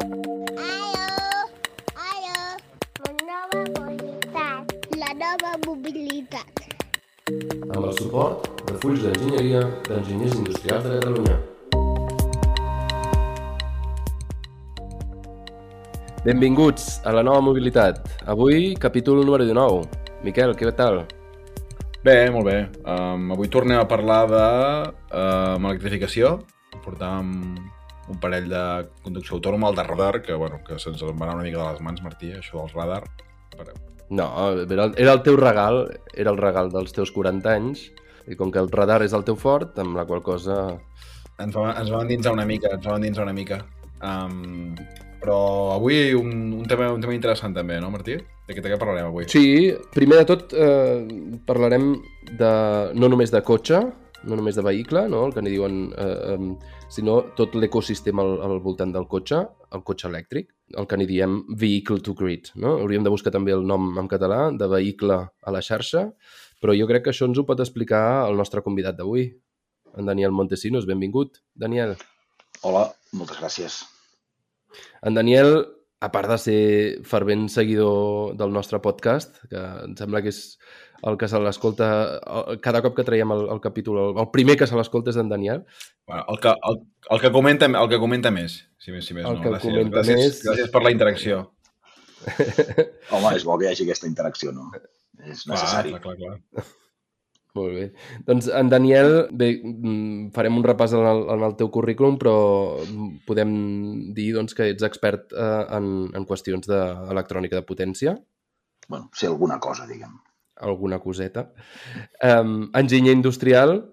Aló, aló, la nova mobilitat. La nova mobilitat. amb el suport de Fulls d'Enginyeria d'Enginyers Industrials de Catalunya. Benvinguts a la nova mobilitat. Avui, capítol número 19. Miquel, què tal? Bé, molt bé. Um, avui tornem a parlar de um, electrificació. Portàvem un parell de conducció autònoma, el de radar, que, bueno, que se'ns en va anar una mica de les mans, Martí, això del radar. Però... No, era, era el teu regal, era el regal dels teus 40 anys, i com que el radar és el teu fort, amb la qual cosa... Ens vam, ens vam endinsar una mica, ens vam endinsar una mica. Um, però avui un, un, tema, un tema interessant també, no, Martí? De què, de què parlarem avui? Sí, primer de tot eh, parlarem de, no només de cotxe, no només de vehicle, no? el que n'hi diuen, eh, eh, sinó tot l'ecosistema al, al voltant del cotxe, el cotxe elèctric, el que n'hi diem vehicle to grid. No? Hauríem de buscar també el nom en català de vehicle a la xarxa, però jo crec que això ens ho pot explicar el nostre convidat d'avui, en Daniel Montesinos. Benvingut, Daniel. Hola, moltes gràcies. En Daniel, a part de ser fervent seguidor del nostre podcast, que em sembla que és el que se l'escolta cada cop que traiem el, el capítol, el, el primer que se l'escolta és en Daniel. Bueno, el, que, el, el, que comenta, el que comenta més, si més, si més El no. que gràcies, comenta gràcies, més. gràcies per la interacció. Home, és bo que hi hagi aquesta interacció, no? És necessari. Clar, clar, clar, clar. Molt bé. Doncs en Daniel, bé, mm, farem un repàs en el, en el teu currículum, però podem dir doncs, que ets expert eh, en, en qüestions d'electrònica de potència, Bueno, sé alguna cosa, diguem. Alguna coseta. Um, enginyer industrial,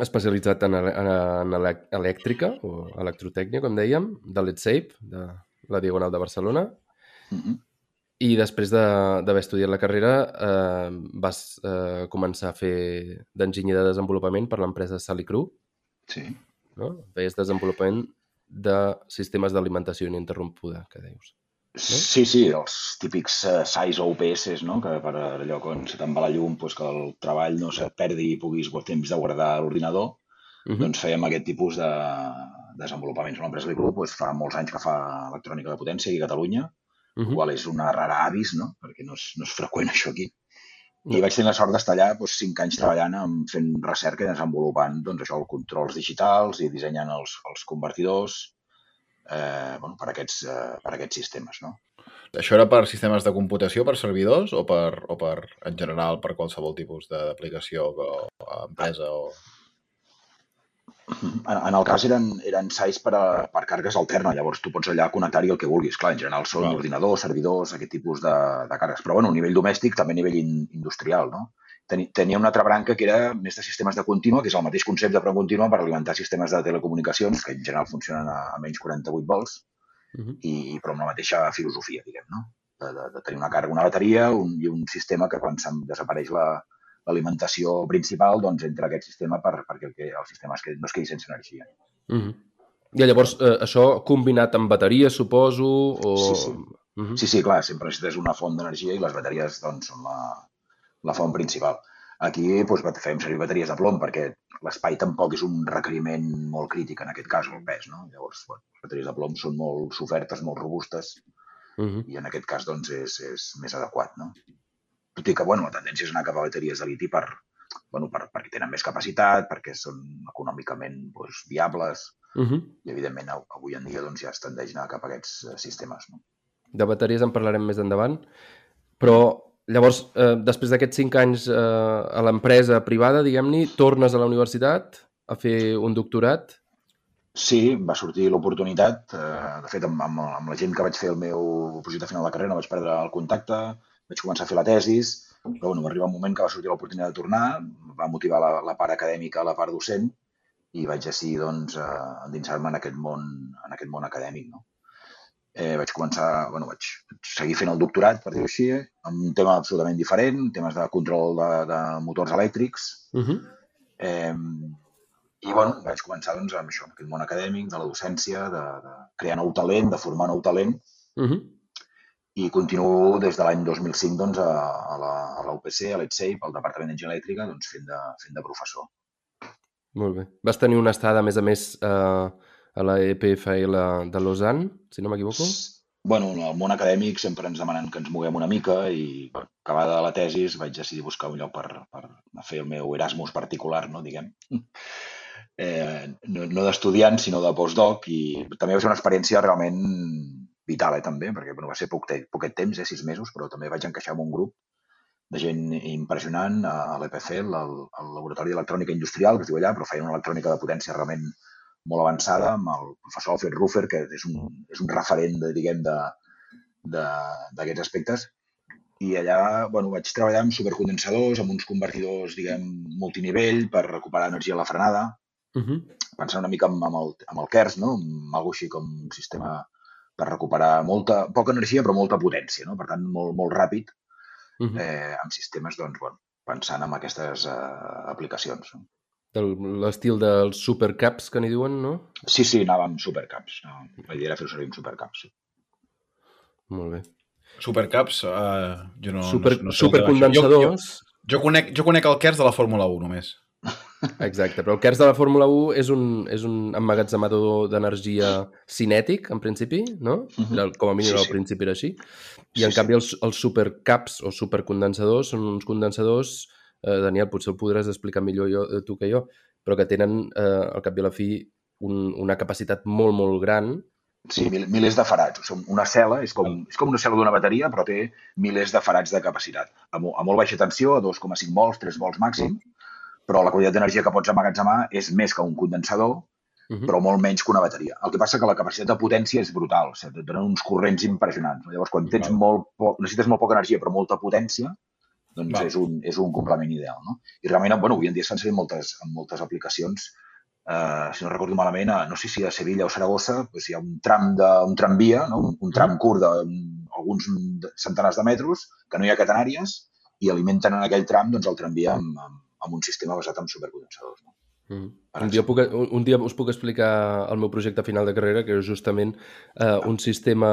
especialitzat en, en, en elèctrica o electrotècnia, com dèiem, de l'EdSape, de la Diagonal de Barcelona, Mm -hmm. i després de- d'haver estudiat la carrera eh, vas eh, començar a fer d'enginyer de desenvolupament per l'empresa Salicru, Sí. no? Feies desenvolupament de sistemes d'alimentació ininterrompuda, que dius. Sí, sí, els típics uh, SAIs o UPS, no? que per allò quan se te'n va la llum, doncs que el treball no se't perdi i puguis gu- temps de guardar l'ordinador, Uh -huh. doncs fèiem aquest tipus de desenvolupaments. L'empresa Licru doncs, fa molts anys que fa electrònica de potència aquí a Catalunya, uh el -huh. qual és una rara avis, no? perquè no és, no és freqüent això aquí. I vaig tenir la sort d'estar allà doncs, cinc anys treballant amb, fent recerca i desenvolupant doncs, això, els controls digitals i dissenyant els, els convertidors eh, bueno, per, aquests, eh, per aquests sistemes. No? Això era per sistemes de computació, per servidors, o per, o per en general, per qualsevol tipus de- d'aplicació o, o empresa? O... En, en el cas eren, eren SAIs per, a, per càrregues alternes, llavors tu pots allà connectar-hi el que vulguis. Clar, en general són ordinadors, servidors, aquest tipus de, de càrregues. Però bueno, a nivell domèstic, també a nivell in, industrial. No? Teni- Tenia una altra branca que era més de sistemes de contínua, que és el mateix concepte però contínua per alimentar sistemes de telecomunicacions, que en general funcionen a, a menys 48 volts, Uh -huh. i, però amb la mateixa filosofia, diguem, no? De, de, de tenir una càrrega, una bateria un, i un sistema que quan desapareix la- l'alimentació principal, doncs entra aquest sistema per, perquè el, que, el sistema es quedi, no es quedi sense energia. Uh -huh. I llavors, eh, això combinat amb bateries, suposo, o... Sí, sí. Uh -huh. Sí, sí, clar, sempre necessites una font d'energia i les bateries doncs, són la, la font principal. Aquí doncs, fem servir bateries de plom perquè l'espai tampoc és un requeriment molt crític en aquest cas, el pes. No? Llavors, bueno, les bateries de plom són molt sofertes, molt robustes Uh -huh. i en aquest cas doncs, és, és més adequat. No? Tot i que bueno, la tendència és anar cap a bateries de liti per, bueno, per, perquè tenen més capacitat, perquè són econòmicament doncs, viables Uh -huh. i evidentment av- avui en dia doncs, ja es tendeix a anar cap a aquests eh, sistemes. No? De bateries en parlarem més endavant, però llavors, eh, després d'aquests cinc anys eh, a l'empresa privada, diguem-ne, tornes a la universitat a fer un doctorat. Sí, va sortir l'oportunitat. Eh, de fet, amb, amb, amb la gent que vaig fer el meu projecte final de carrera no vaig perdre el contacte, vaig començar a fer la tesis, però bueno, va arribar un moment que va sortir l'oportunitat de tornar, va motivar la, la part acadèmica, la part docent, i vaig decidir doncs, eh, endinsar-me en aquest món, en aquest món acadèmic. No? Eh, vaig començar, bueno, vaig seguir fent el doctorat, per dir-ho així, amb un tema absolutament diferent, temes de control de, de motors elèctrics, Uh -huh. Eh, I bueno, vaig començar doncs, amb això, amb aquest món acadèmic, de la docència, de, de crear nou talent, de formar nou talent, Uh -huh. i continuo des de l'any 2005 doncs, a, a la a la UPC, a l'EdSape, al Departament d'Enginyeria Elèctrica, doncs, fent, de, fent de professor. Molt bé. Vas tenir una estada, a més a més, eh, a la EPFL de Lausanne, si no m'equivoco. Bueno, en el món acadèmic sempre ens demanen que ens moguem una mica i acabada la tesi vaig decidir buscar un lloc per, per fer el meu Erasmus particular, no, diguem. Eh, no, no d'estudiant, sinó de postdoc i també va ser una experiència realment vital, eh, també, perquè bueno, va ser poc, te poquet temps, eh, sis mesos, però també vaig encaixar en un grup de gent impressionant a al, al Laboratori d'Electrònica Industrial, que es diu allà, però feien una electrònica de potència realment molt avançada amb el professor Alfred Ruffer, que és un, és un referent, de, diguem, d'aquests aspectes. I allà bueno, vaig treballar amb supercondensadors, amb uns convertidors, diguem, multinivell per recuperar energia a la frenada, Uh -huh. pensant una mica amb, amb, el, amb el KERS, no? amb alguna així com un sistema per recuperar molta, poca energia però molta potència, no? per tant molt, molt ràpid, Uh -huh. eh, amb sistemes doncs, bueno, pensant en aquestes eh, aplicacions. No? L'estil dels supercaps que n'hi diuen, no? Sí, sí, anava amb supercaps. No? La idea era fer-ho servir amb supercaps. Sí. Molt bé. Supercaps, uh, jo no, Super, no, no sé supercondensadors... Jo, jo, jo, conec, jo conec el KERS de la Fórmula 1 només. Exacte, però el KERS de la Fórmula 1 és un, és un emmagatzemador d'energia cinètic, en principi, no? Mhm. Era, com a mínim Sí, al sí. principi era així. I Sí, en sí. canvi els, els supercaps o supercondensadors són uns condensadors, eh, Daniel, potser ho podràs explicar millor jo, eh, tu que jo, però que tenen, eh, al cap i a la fi, un, una capacitat molt, molt gran. Sí, mil, milers de farats. O sigui, una cel·la és com, és com una cel·la d'una bateria, però té milers de farats de capacitat. A, mo, a molt baixa tensió, a 2,5 volts, 3 volts màxim, però la quantitat d'energia que pots emmagatzemar és més que un condensador, Uh -huh. però molt menys que una bateria. El que passa que la capacitat de potència és brutal, o sigui, et donen uns corrents impressionants. Llavors, quan tens molt poc, necessites molt poca energia però molta potència, doncs és un, és un complement ideal. No? I realment, bueno, avui en dia servir en moltes, en moltes aplicacions. Uh, si no recordo malament, a, no sé si a Sevilla o Saragossa doncs hi ha un tram de, un tramvia, no? un, un tram curt d'alguns centenars de metres, que no hi ha catenàries, i alimenten en aquell tram doncs, el tramvia amb, amb, amb un sistema basat en supercondensadors. No? Mm. Un, dia puc, un, dia us puc explicar el meu projecte final de carrera, que és justament eh, un sistema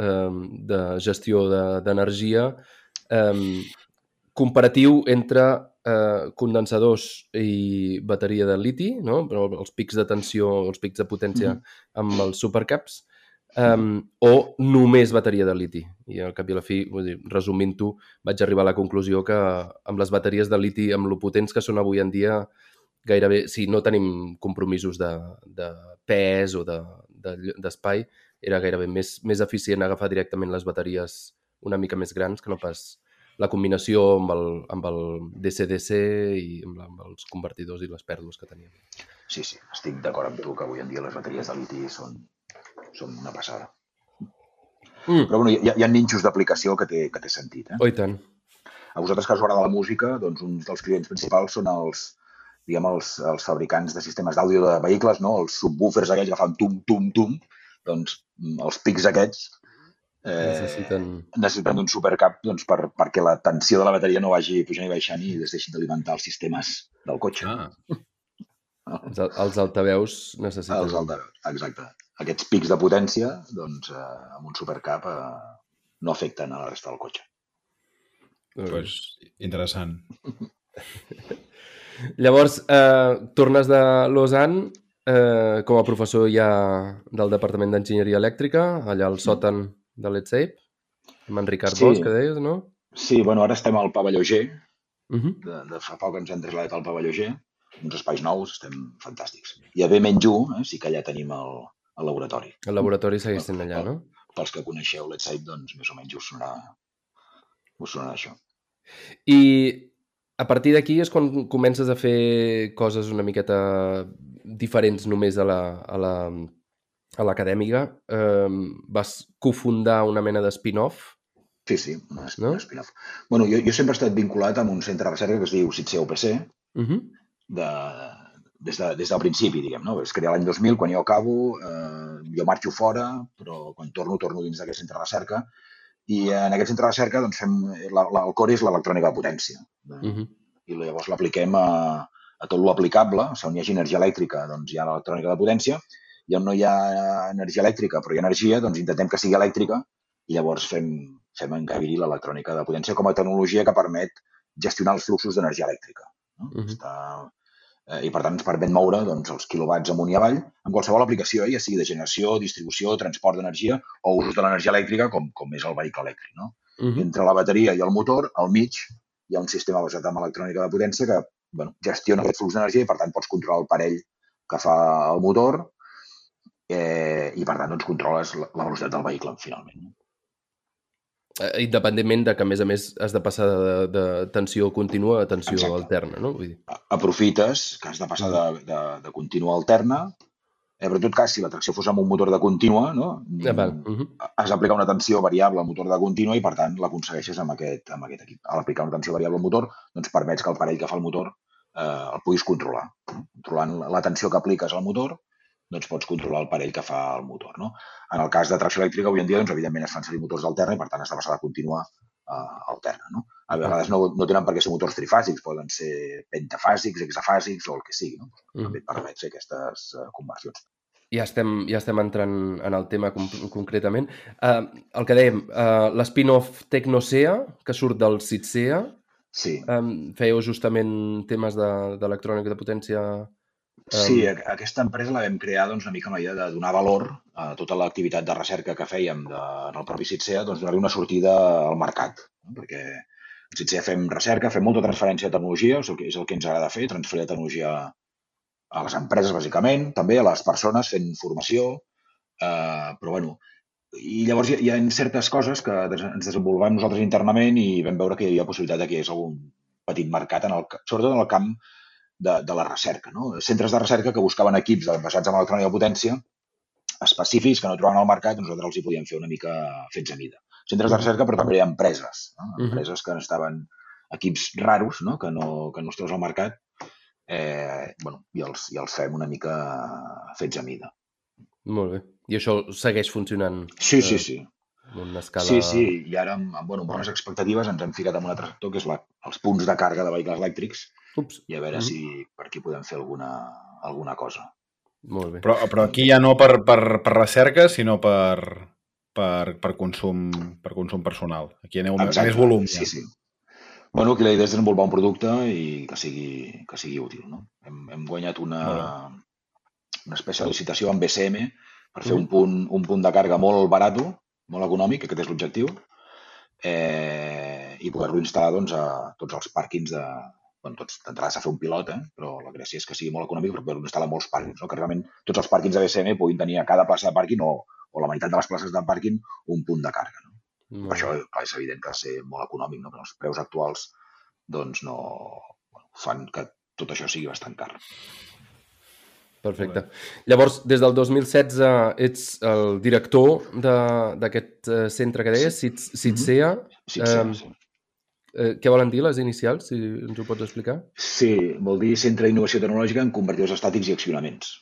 eh, de gestió de- d'energia eh, comparatiu entre eh, condensadors i bateria de liti, no? però els pics de tensió, els pics de potència amb els supercaps, um, o només bateria de liti. I al cap i a la fi, vull dir, resumint-ho, vaig arribar a la conclusió que amb les bateries de liti, amb lo potents que són avui en dia, gairebé, si no tenim compromisos de, de pes o d'espai, de, d'espai, era gairebé més, més eficient agafar directament les bateries una mica més grans que no pas la combinació amb el, amb el DC-DC i amb, la, amb els convertidors i les pèrdues que teníem. Sí, sí, estic d'acord amb tu que avui en dia les bateries de liti són, són una passada. Mm. Però bueno, hi, ha- hi ha ninxos d'aplicació que té, que té sentit. Eh? Oh, i tant. A vosaltres que us agrada la música, doncs uns dels clients principals són els, diguem, els, els fabricants de sistemes d'àudio de vehicles, no? els subwoofers aquells que fan tum, tum, tum, doncs mm, els pics aquests eh, Necessiten... necessiten d'un supercap doncs, per, perquè la tensió de la bateria no vagi pujant i baixant i es deixin d'alimentar els sistemes del cotxe. Ah, Els, els altaveus necessiten... Els altaveus, exacte. Aquests pics de potència, doncs, eh, amb un supercap eh, no afecten a la resta del cotxe. Eh, pues, interessant. Llavors, eh, tornes de Lausanne eh, com a professor ja del Departament d'Enginyeria Elèctrica, allà al sòtan de l'ETSAPE, amb en Ricard Sí. Bosch, que deies, no? Sí, bueno, ara estem al pavelló G, Uh -huh. de, de fa poc ens hem traslladat al pavelló G, uns espais nous, estem fantàstics. I a B-1 eh, sí que allà tenim el, el laboratori. El laboratori segueix sent allà, no? Pels que coneixeu l'ETSAIP, doncs més o menys us sonarà, us sonarà això. I a partir d'aquí és quan comences a fer coses una miqueta diferents només a la, a la, a l'acadèmica. Eh, vas cofundar una mena de spin-off. Sí, sí, un, No? spin-off. Bueno, jo, jo sempre he estat vinculat amb un centre de recerca que es diu CITSE UPC, Uh -huh. de, des, de, des del principi, diguem, no? Es crea l'any 2000, quan jo acabo, eh, jo marxo fora, però quan torno, torno dins d'aquest centre de recerca, i en aquest centre de recerca, doncs, fem, la, la, el core és l'electrònica de potència. Uh -huh. I llavors l'apliquem a, a tot l'aplicable, o sigui, on hi hagi energia elèctrica, doncs hi ha l'electrònica de potència, i on no hi ha energia elèctrica, però hi ha energia, doncs intentem que sigui elèctrica, i llavors fem, fem encabir l'electrònica de potència com a tecnologia que permet gestionar els fluxos d'energia elèctrica. No? Mhm. Està eh, i per tant ens permet moure doncs, els quilowatts amunt i avall amb qualsevol aplicació, ja sigui de generació, distribució, transport d'energia o ús de l'energia elèctrica com, com és el vehicle elèctric. No? Uh -huh. Entre la bateria i el motor, al mig, hi ha un sistema basat en electrònica de potència que bueno, gestiona aquest flux d'energia i per tant pots controlar el parell que fa el motor eh, i per tant doncs, controles la, la velocitat del vehicle finalment. Eh, Independentment de que, a més a més, has de passar de, de tensió contínua a tensió Exacte. alterna, no? Vull dir, Aprofites que has de passar de, de, de contínua a alterna, eh, però en tot cas, si la tracció fos amb un motor de contínua, no? ah, val. Uh -huh. has d'aplicar una tensió variable al motor de contínua i, per tant, l'aconsegueixes amb, aquest, amb aquest equip. A l'aplicar una tensió variable al motor, doncs permets que el parell que fa el motor eh, el puguis controlar. Controlant la- la tensió que apliques al motor, doncs pots controlar el parell que fa el motor. No? En el cas de tracció elèctrica, avui en dia, doncs, evidentment, es fan servir motors d'alterna i, per tant, has de passar de contínua a alterna. No? A vegades no, no tenen per què ser motors trifàsics, poden ser pentafàsics, hexafàsics o el que sigui. No? Uh -huh. També et permet fer aquestes eh, conversions. Ja estem, ja estem entrant en el tema com, concretament. Uh, el que dèiem, uh, l'spin-off Tecnosea, que surt del CITSEA, Sí. um, fèieu justament temes de- d'electrònica de, de potència... Sí, aquesta empresa la vam crear doncs, una mica amb la idea de donar valor a tota l'activitat de recerca que fèiem de, en el propi CITSEA, doncs donar-li una sortida al mercat. No? Perquè a CITSEA fem recerca, fem molta transferència de tecnologia, és el que, és el que ens agrada fer, transferir tecnologia a les empreses, bàsicament, també a les persones fent formació, eh, però bueno, i llavors hi ha, hi ha certes coses que ens desenvolupem nosaltres internament i vam veure que hi havia possibilitat que hi hagués algun petit mercat, en el, sobretot en el camp de, de la recerca. No? Centres de recerca que buscaven equips basats en electrònica de potència específics que no trobaven al mercat, nosaltres els hi podíem fer una mica fets a mida. Centres de recerca, però també empreses. No? Empreses que estaven equips raros, no? que, no, que no els treus al mercat, eh, bueno, i, els, i els fem una mica fets a mida. Molt bé. I això segueix funcionant Sí, sí, eh, sí. amb una escala... Sí, sí, i ara amb, amb, bueno, amb bones expectatives ens hem ficat en un altre sector, que és la, els punts de càrrega de vehicles elèctrics, Ups, i a veure Mhm. si per aquí podem fer alguna, alguna cosa. molt bé. Però, però aquí ja no per, per, per recerca, sinó per, per, per, consum, per consum personal. Aquí aneu a Exacte. més volum. Sí, Ja. sí. Bueno, aquí la idea és desenvolupar un producte i que sigui, que sigui útil. No? Hem, hem guanyat una, una espècie de licitació amb BCM per fer un, punt, un punt de càrrega molt barat, molt econòmic, aquest és l'objectiu, eh, i poder-lo instal·lar doncs, a tots els pàrquings de... Bueno, tots d'entrada s'ha de fer un pilot, eh? però la gràcia és que sigui molt econòmic per poder-lo instal·lar a molts pàrquings. No? Que realment tots els pàrquings de BCM puguin tenir a cada plaça de pàrquing o, o la meitat de les places de pàrquing un punt de càrrega. No? Molt Per això clar, és evident que ha de ser molt econòmic, no? però els preus actuals doncs no bueno, fan que tot això sigui bastant car. Perfecte. Llavors, des del 2016 ets el director de- d'aquest eh, centre que deies, Cits- Citsea. Sí, Em, sí, sí. Eh, què volen dir les inicials, si ens ho pots explicar? sí, vol dir Centre d'Innovació Tecnològica en Convertidors Estàtics i Accionaments.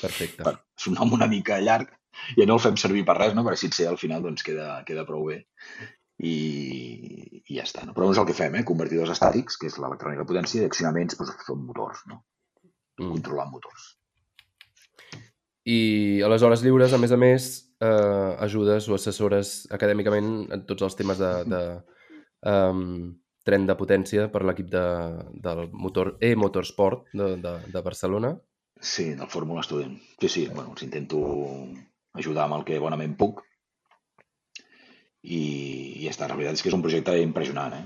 Perfecte. Per, és un nom una mica llarg i no el fem servir per res, no? perquè si et sé, al final doncs, queda, queda prou bé. I, i ja està. No? Però no és el que fem, eh? convertidors estàtics, que és l'electrònica de potència, i accionaments doncs, són motors, no? Mm. controlant motors. I a les hores lliures, a més a més, eh, ajudes o assessores acadèmicament en tots els temes de, de um, tren de potència per l'equip de, del motor e-motorsport de, de, de Barcelona. Sí, del Fórmula Student. Sí, sí, bueno, els intento ajudar amb el que bonament puc. I, i ja està. La veritat és que és un projecte impressionant, eh?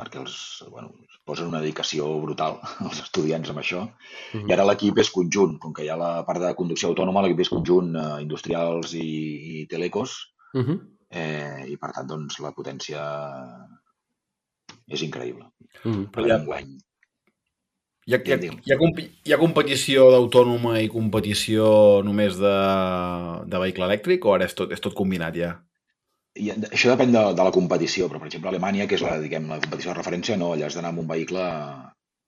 Perquè els, bueno, es posen una dedicació brutal els estudiants amb això. Mhm. I ara l'equip és conjunt. Com que hi ha la part de conducció autònoma, l'equip és conjunt eh, industrials i, i telecos. Uh -huh. Eh, I per tant, doncs, la potència és increïble. Uh -huh. Però Ja. enguany Hi ha, hi ha, hi ha, hi ha competició d'autònoma i competició només de, de vehicle elèctric o ara és tot, és tot combinat ja? I això depèn de, de la competició, però per exemple Alemanya, que és la, diguem, la competició de referència, no, allà has d'anar amb un vehicle...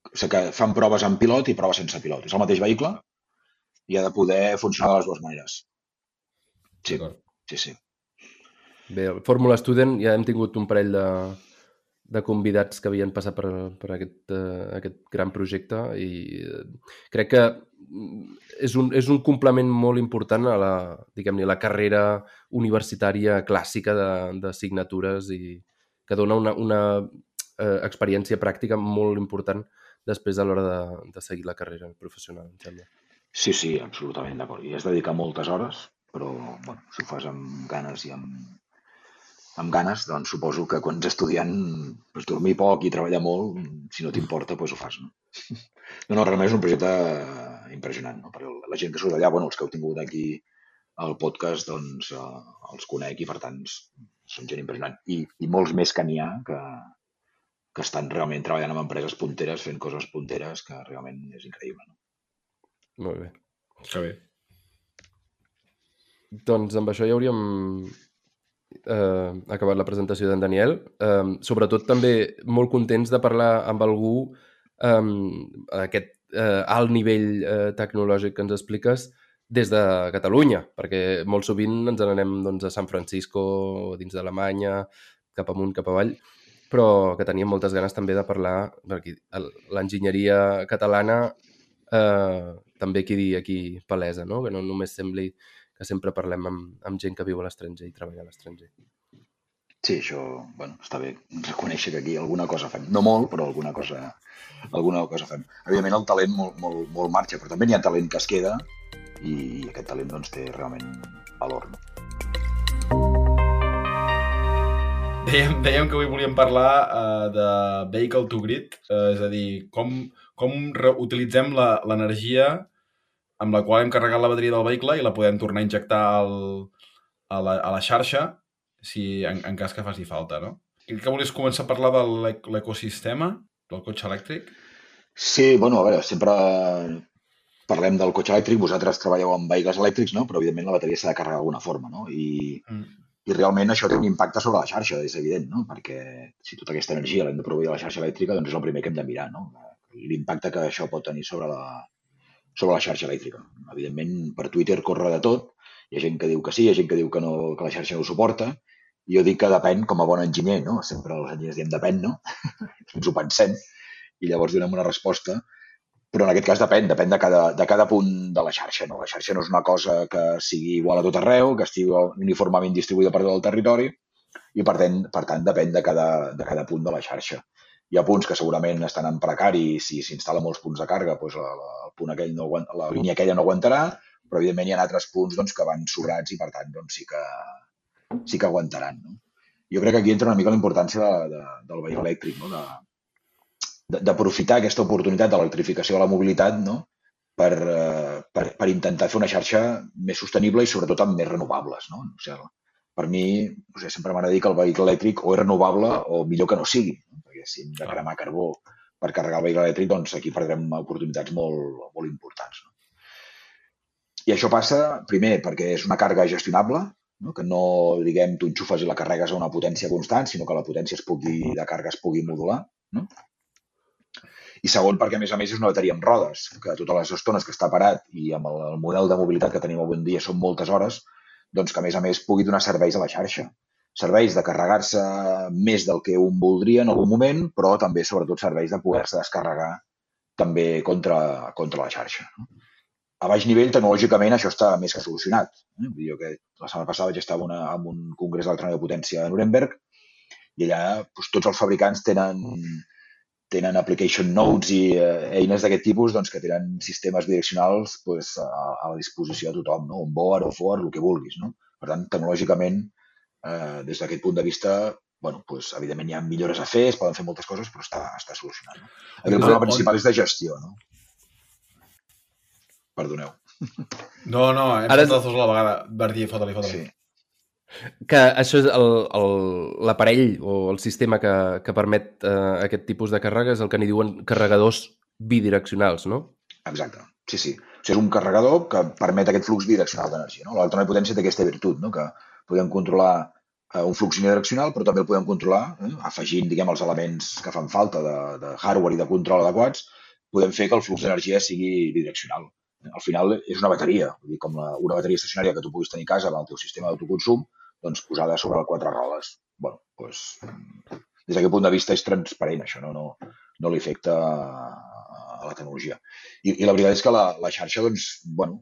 O sigui que fan proves amb pilot i proves sense pilot. És el mateix vehicle i ha de poder funcionar de les dues maneres. Sí, sí, sí. Bé, Fórmula Student ja hem tingut un parell de, de convidats que havien passat per, per aquest, uh, aquest gran projecte i eh, crec que mm, és un, és un complement molt important a la, diguem-ne, la carrera universitària clàssica de, de signatures i que dona una, una eh, experiència pràctica molt important després a l'hora de, de seguir la carrera professional, em sembla. Sí, sí, absolutament d'acord. I has de dedicar moltes hores, però bueno, si ho fas amb ganes i amb, amb ganes, doncs suposo que quan ets estudiant doncs, dormir poc i treballar molt, si no t'importa, doncs ho fas. No? no, no, realment és un projecte impressionant. No? Perquè la gent que surt d'allà, bueno, els que heu tingut aquí al podcast, doncs eh, els conec i per tant són gent impressionant. I, i molts més que n'hi ha que, que estan realment treballant amb empreses punteres, fent coses punteres, que realment és increïble. No? Molt bé. Que bé. Doncs amb això ja hauríem eh, acabat la presentació d'en Daniel. Eh, sobretot també molt contents de parlar amb algú eh, aquest eh, alt nivell eh, tecnològic que ens expliques des de Catalunya, perquè molt sovint ens n'anem doncs, a San Francisco, dins d'Alemanya, cap amunt, cap avall, però que teníem moltes ganes també de parlar, perquè l'enginyeria catalana eh, també quedi aquí palesa, no? que no només sembli que sempre parlem amb, amb gent que viu a l'estranger i treballa a l'estranger. Sí, això, bueno, està bé reconèixer que aquí alguna cosa fem. No molt, però alguna cosa, alguna cosa fem. Evidentment el talent molt, molt, molt marxa, però també n'hi ha talent que es queda i aquest talent doncs, té realment valor. No? Dèiem, dèiem que avui volíem parlar uh, de Vehicle to Grid, uh, és a dir, com, com utilitzem l'energia amb la qual hem carregat la bateria del vehicle i la podem tornar a injectar al, a, la, a la xarxa si en, en cas que faci falta, no? Crec que volies començar a parlar de l'ecosistema del cotxe elèctric. Sí, bueno, a veure, sempre parlem del cotxe elèctric, vosaltres treballeu amb vehicles elèctrics, no? però evidentment la bateria s'ha de carregar d'alguna forma, no? I, mm. i realment això té un impacte sobre la xarxa, és evident, no? perquè si tota aquesta energia l'hem de proveir de la xarxa elèctrica, doncs és el primer que hem de mirar, no? l'impacte que això pot tenir sobre la, sobre la xarxa elèctrica. Evidentment, per Twitter corre de tot, hi ha gent que diu que sí, hi ha gent que diu que, no, que la xarxa no ho suporta, i jo dic que depèn com a bon enginyer, no? Sempre els enginyers diem depèn, no? Ens ho pensem i llavors donem una resposta, però en aquest cas depèn, depèn de cada, de cada punt de la xarxa, no? La xarxa no és una cosa que sigui igual a tot arreu, que estigui uniformement distribuïda per tot el territori, i per tant, per tant depèn de cada, de cada punt de la xarxa. Hi ha punts que segurament estan en precari i si s'instal·la molts punts de càrrega, doncs la, la, el punt aquell no aguanta, la línia aquella no aguantarà, però evidentment hi ha altres punts doncs, que van sobrats i per tant doncs, sí, que, sí que aguantaran. No? Jo crec que aquí entra una mica la importància de, de, del vehicle elèctric, no? d'aprofitar aquesta oportunitat de l'electrificació de la mobilitat no? per, eh, per, per intentar fer una xarxa més sostenible i sobretot amb més renovables. No? O sigui, per mi, o sigui, sempre m'agrada dir que el vehicle elèctric o és renovable o millor que no sigui. No? Si hem de cremar carbó per carregar el vehicle elèctric, doncs aquí perdrem oportunitats molt, molt importants. No? I això passa, primer, perquè és una càrrega gestionable, no? que no, diguem, tu enxufes i la carregues a una potència constant, sinó que la potència es pugui, de càrrega es pugui modular. No? I segon, perquè a més a més és una bateria amb rodes, que totes les estones que està parat i amb el, el model de mobilitat que tenim avui en dia són moltes hores, doncs que a més a més pugui donar serveis a la xarxa serveis de carregar-se més del que un voldria en algun moment, però també, sobretot, serveis de poder-se descarregar també contra, contra la xarxa. A baix nivell, tecnològicament, això està més que solucionat. Eh? Jo que la setmana passada vaig estar en, una, en un congrés d'electrònica de potència a Nuremberg i allà doncs, tots els fabricants tenen, tenen application notes i eh, eines d'aquest tipus doncs, que tenen sistemes direccionals doncs, a, a la disposició de tothom, no? un board, off-board, el que vulguis. No? Per tant, tecnològicament, eh, des d'aquest punt de vista, bueno, pues, evidentment hi ha millores a fer, es poden fer moltes coses, però està, està solucionat. No? El problema principal és de gestió, no? Perdoneu. No, no, hem Ara... fet dos a la vegada. Verdi, fota-li, fota-li. Sí. Que això és l'aparell o el sistema que, que permet eh, aquest tipus de càrrega és el que n'hi diuen carregadors bidireccionals, no? Exacte, sí, sí. O sigui, és un carregador que permet aquest flux bidireccional d'energia. No? L'electrònica potència té aquesta virtut, no? que podem controlar eh, un flux unidireccional, però també el podem controlar eh, afegint diguem, els elements que fan falta de, de hardware i de control adequats, podem fer que el flux d'energia sigui bidireccional. Al final és una bateria, vull dir, com la, una bateria estacionària que tu puguis tenir a casa amb el teu sistema d'autoconsum, doncs posada sobre quatre rodes. bueno, doncs, des d'aquest punt de vista és transparent, això no, no, no li afecta a la tecnologia. I, I la veritat és que la, la xarxa, doncs, bueno,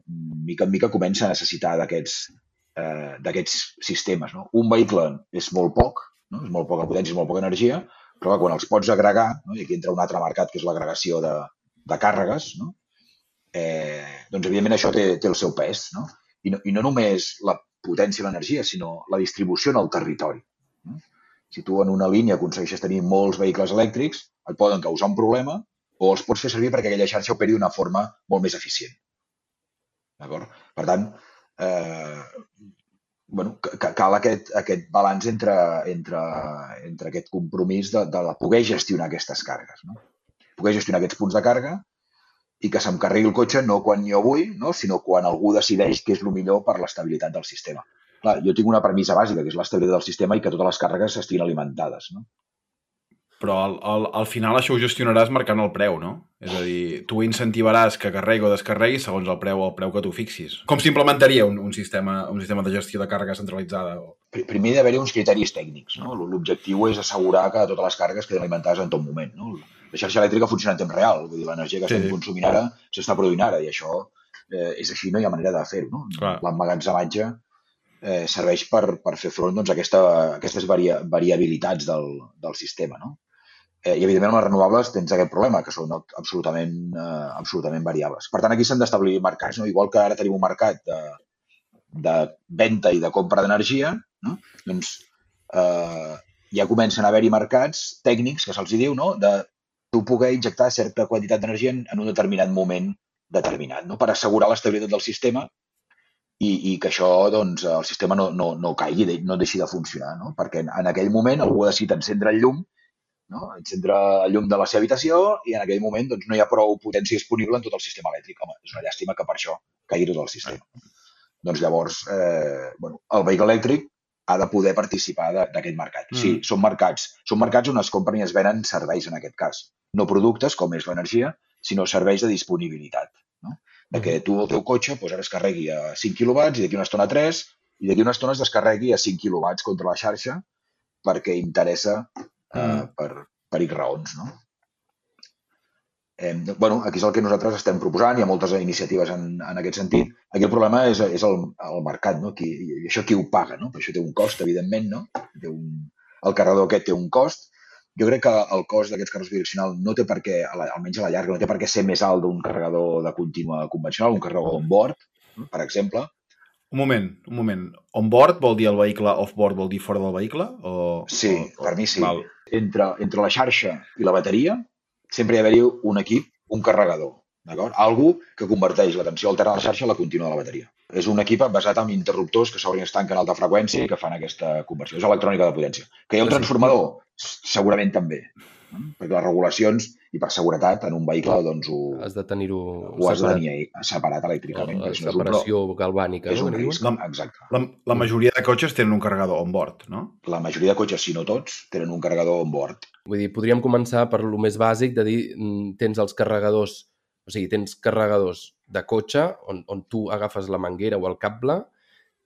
mica en mica comença a necessitar d'aquests eh, d'aquests sistemes. No? Un vehicle és molt poc, no? és molt poca potència, és molt poca energia, Però quan els pots agregar, no? i aquí entra un altre mercat que és l'agregació de, de càrregues, no? eh, doncs evidentment això té, té el seu pes. No? I, no, I no només la potència i l'energia, sinó la distribució en el territori. No? Si tu en una línia aconsegueixes tenir molts vehicles elèctrics, et poden causar un problema o els pots fer servir perquè aquella xarxa operi d'una forma molt més eficient. D'acord? Per tant, eh, bueno, que, cal aquest, aquest balanç entre, entre, entre aquest compromís de, de poder gestionar aquestes càrregues. No? Poder gestionar aquests punts de càrrega i que se'm carregui el cotxe no quan jo vull, no? sinó quan algú decideix que és el millor per l'estabilitat del sistema. Clar, jo tinc una premissa bàsica, que és l'estabilitat del sistema i que totes les càrregues estiguin alimentades. No? Però al, al, al final això ho gestionaràs marcant el preu, no? És a dir, tu incentivaràs que carregui o descarregui segons el preu o el preu que tu fixis. Com s'implementaria un, un, sistema, un sistema de gestió de càrrega centralitzada? Primer hi ha d'haver uns criteris tècnics. No? L'objectiu és assegurar que totes les càrregues queden alimentades en tot moment. No? La xarxa elèctrica funciona en temps real, vull dir, l'energia que Sí, estem consumint ara s'està produint ara i això eh, és així, no hi ha manera de fer-ho. No? L'emmagatzematge eh, serveix per, per fer front doncs, a aquesta, a aquestes varia, variabilitats del, del sistema. No? Eh, I, evidentment, amb les renovables tens aquest problema, que són absolutament, eh, absolutament variables. Per tant, aquí s'han d'establir mercats. No? Igual que ara tenim un mercat de, de venda i de compra d'energia, no? doncs eh, ja comencen a haver-hi mercats tècnics, que se'ls diu, no? de tu poder injectar certa quantitat d'energia en, en un determinat moment determinat, no? per assegurar l'estabilitat del sistema i, i que això, doncs, el sistema no, no, no caigui, no deixi de funcionar, no? perquè en, en aquell moment algú ha decidit encendre el llum, no? encendre el llum de la seva habitació i en aquell moment doncs, no hi ha prou potència disponible en tot el sistema elèctric. Home, és una llàstima que per això caigui tot el sistema. Doncs llavors, eh, bueno, el vehicle elèctric ha de poder participar d'aquest mercat. Mm. Sí, són mercats. Són mercats on es compren i es venen serveis, en aquest cas. No productes, com és l'energia, sinó serveis de disponibilitat. No? De que tu el teu cotxe doncs ara es carregui a 5 quilowatts i d'aquí una estona a 3 i d'aquí una estona es descarregui a 5 quilowatts contra la xarxa perquè interessa Mm. per, per X raons. No? Eh, bueno, aquí és el que nosaltres estem proposant, hi ha moltes iniciatives en, en aquest sentit. Aquí el problema és, és el, el mercat, no? Qui, i això qui ho paga, no? Per això té un cost, evidentment, no? Té un, el carregador aquest té un cost. Jo crec que el cost d'aquests carregadors bidireccionals no té per què, almenys a la llarga, no té per què ser més alt d'un carregador de contínua convencional, un carregador on-board, per exemple. Un moment, un moment. On-board vol dir el vehicle, off-board vol dir fora del vehicle? O, Sí, o, per mi sí. Val. entre, entre la xarxa i la bateria sempre hi ha d'haver un equip, un carregador, d'acord? Algú que converteix la tensió alterna de la xarxa a la contínua de la bateria. És un equip basat en interruptors que s'obren i es tanquen a alta freqüència i que fan aquesta conversió. És electrònica de potència. Que hi ha un transformador? Segurament també. Perquè les regulacions i per seguretat en un vehicle doncs ho, Has de tenir-ho ho has de tenir separat elèctricament. La perquè si no és un, separació galvànica. és no? un risc. La- Exacte. La, la majoria de cotxes tenen un carregador on-board, no? La majoria de cotxes, si no tots, tenen un carregador on board. Vull dir, podríem començar per lo més bàsic de dir, mm, tens els carregadors, o sigui, tens carregadors de cotxe on, on tu agafes la manguera o el cable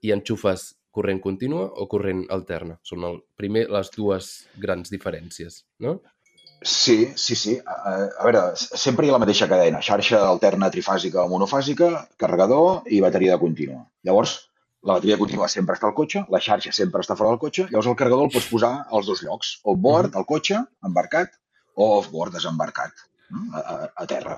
i enxufes corrent contínua o corrent alterna. Són el, primer les dues grans diferències, no? Sí, sí, sí. A, a- veure, sempre hi ha la mateixa cadena. Xarxa alterna trifàsica o monofàsica, carregador i bateria de contínua. Llavors, la bateria de contínua sempre està al cotxe, la xarxa sempre està fora del cotxe, llavors el carregador el pots posar als dos llocs. On-board, al cotxe, embarcat, o off-board, desembarcat, no? a, a, a terra.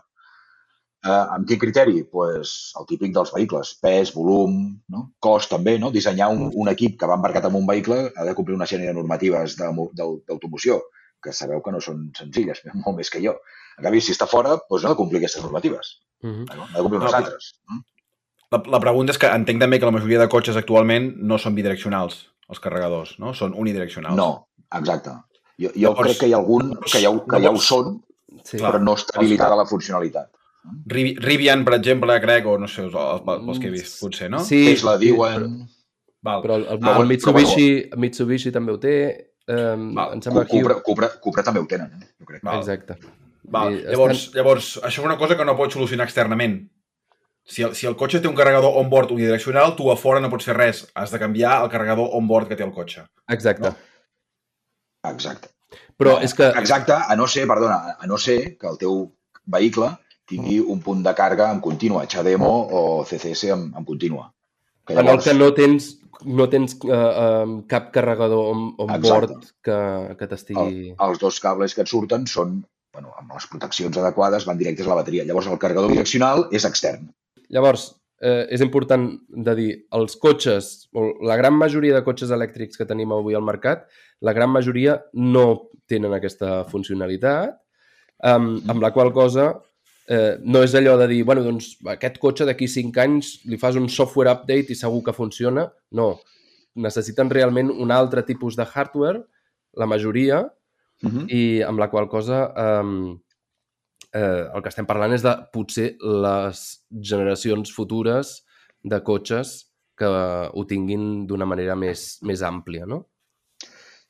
Uh, amb quin criteri? Pues, el típic dels vehicles, pes, volum, no? cost també, no? dissenyar un, un equip que va embarcat en un vehicle ha de complir una sèrie de normatives de mo- d'au- d'automoció que sabeu que no són senzilles, molt més que jo. En canvi, si està fora, doncs no ha de complir aquestes normatives. Uh -huh. No? Ha de complir unes No, altres. La, la pregunta és que entenc també que la majoria de cotxes actualment no són bidireccionals, els carregadors, no? Són unidireccionals. No, exacte. Jo, jo Llavors- crec que hi ha algun que ja, que ja ho són, Sí. Però no està habilitada la funcionalitat. Rivi- Rivian, per exemple, crec, o no sé, els, els, els que he vist, potser, no? Sí, sí, diuen... Val. Però el, el, Ah, el Mitsubishi, Mitsubishi també ho té. Um, Val. em sembla. Cupra, Cupra, Cupra també ho tenen, eh? jo crec. Val. Exacte. Val. I Llavors, llavors, això és una cosa que no pots solucionar externament. Si el, si el cotxe té un carregador on-board unidireccional, tu a fora no pots fer res. Has de canviar el carregador on-board que té el cotxe. Exacte. No. Exacte. Però No, és que... Exacte, a no ser, perdona, a no ser que el teu vehicle tingui un punt de càrrega en contínua, HDMO o CCS en, en contínua. Que En el que no tens, no tens uh, uh, cap carregador on, on Exacte. board que, que t'estigui... el, els dos cables que et surten són, bueno, amb les proteccions adequades, van directes a la bateria. Llavors, el carregador direccional és extern. Llavors, eh, és important de dir, els cotxes, o la gran majoria de cotxes elèctrics que tenim avui al mercat, la gran majoria no tenen aquesta funcionalitat, um, amb la qual cosa eh, no és allò de dir, bueno, doncs aquest cotxe d'aquí 5 anys li fas un software update i segur que funciona. No, necessiten realment un altre tipus de hardware, la majoria, Uh -huh. i amb la qual cosa eh, eh, el que estem parlant és de potser les generacions futures de cotxes que ho tinguin d'una manera més, més àmplia, no?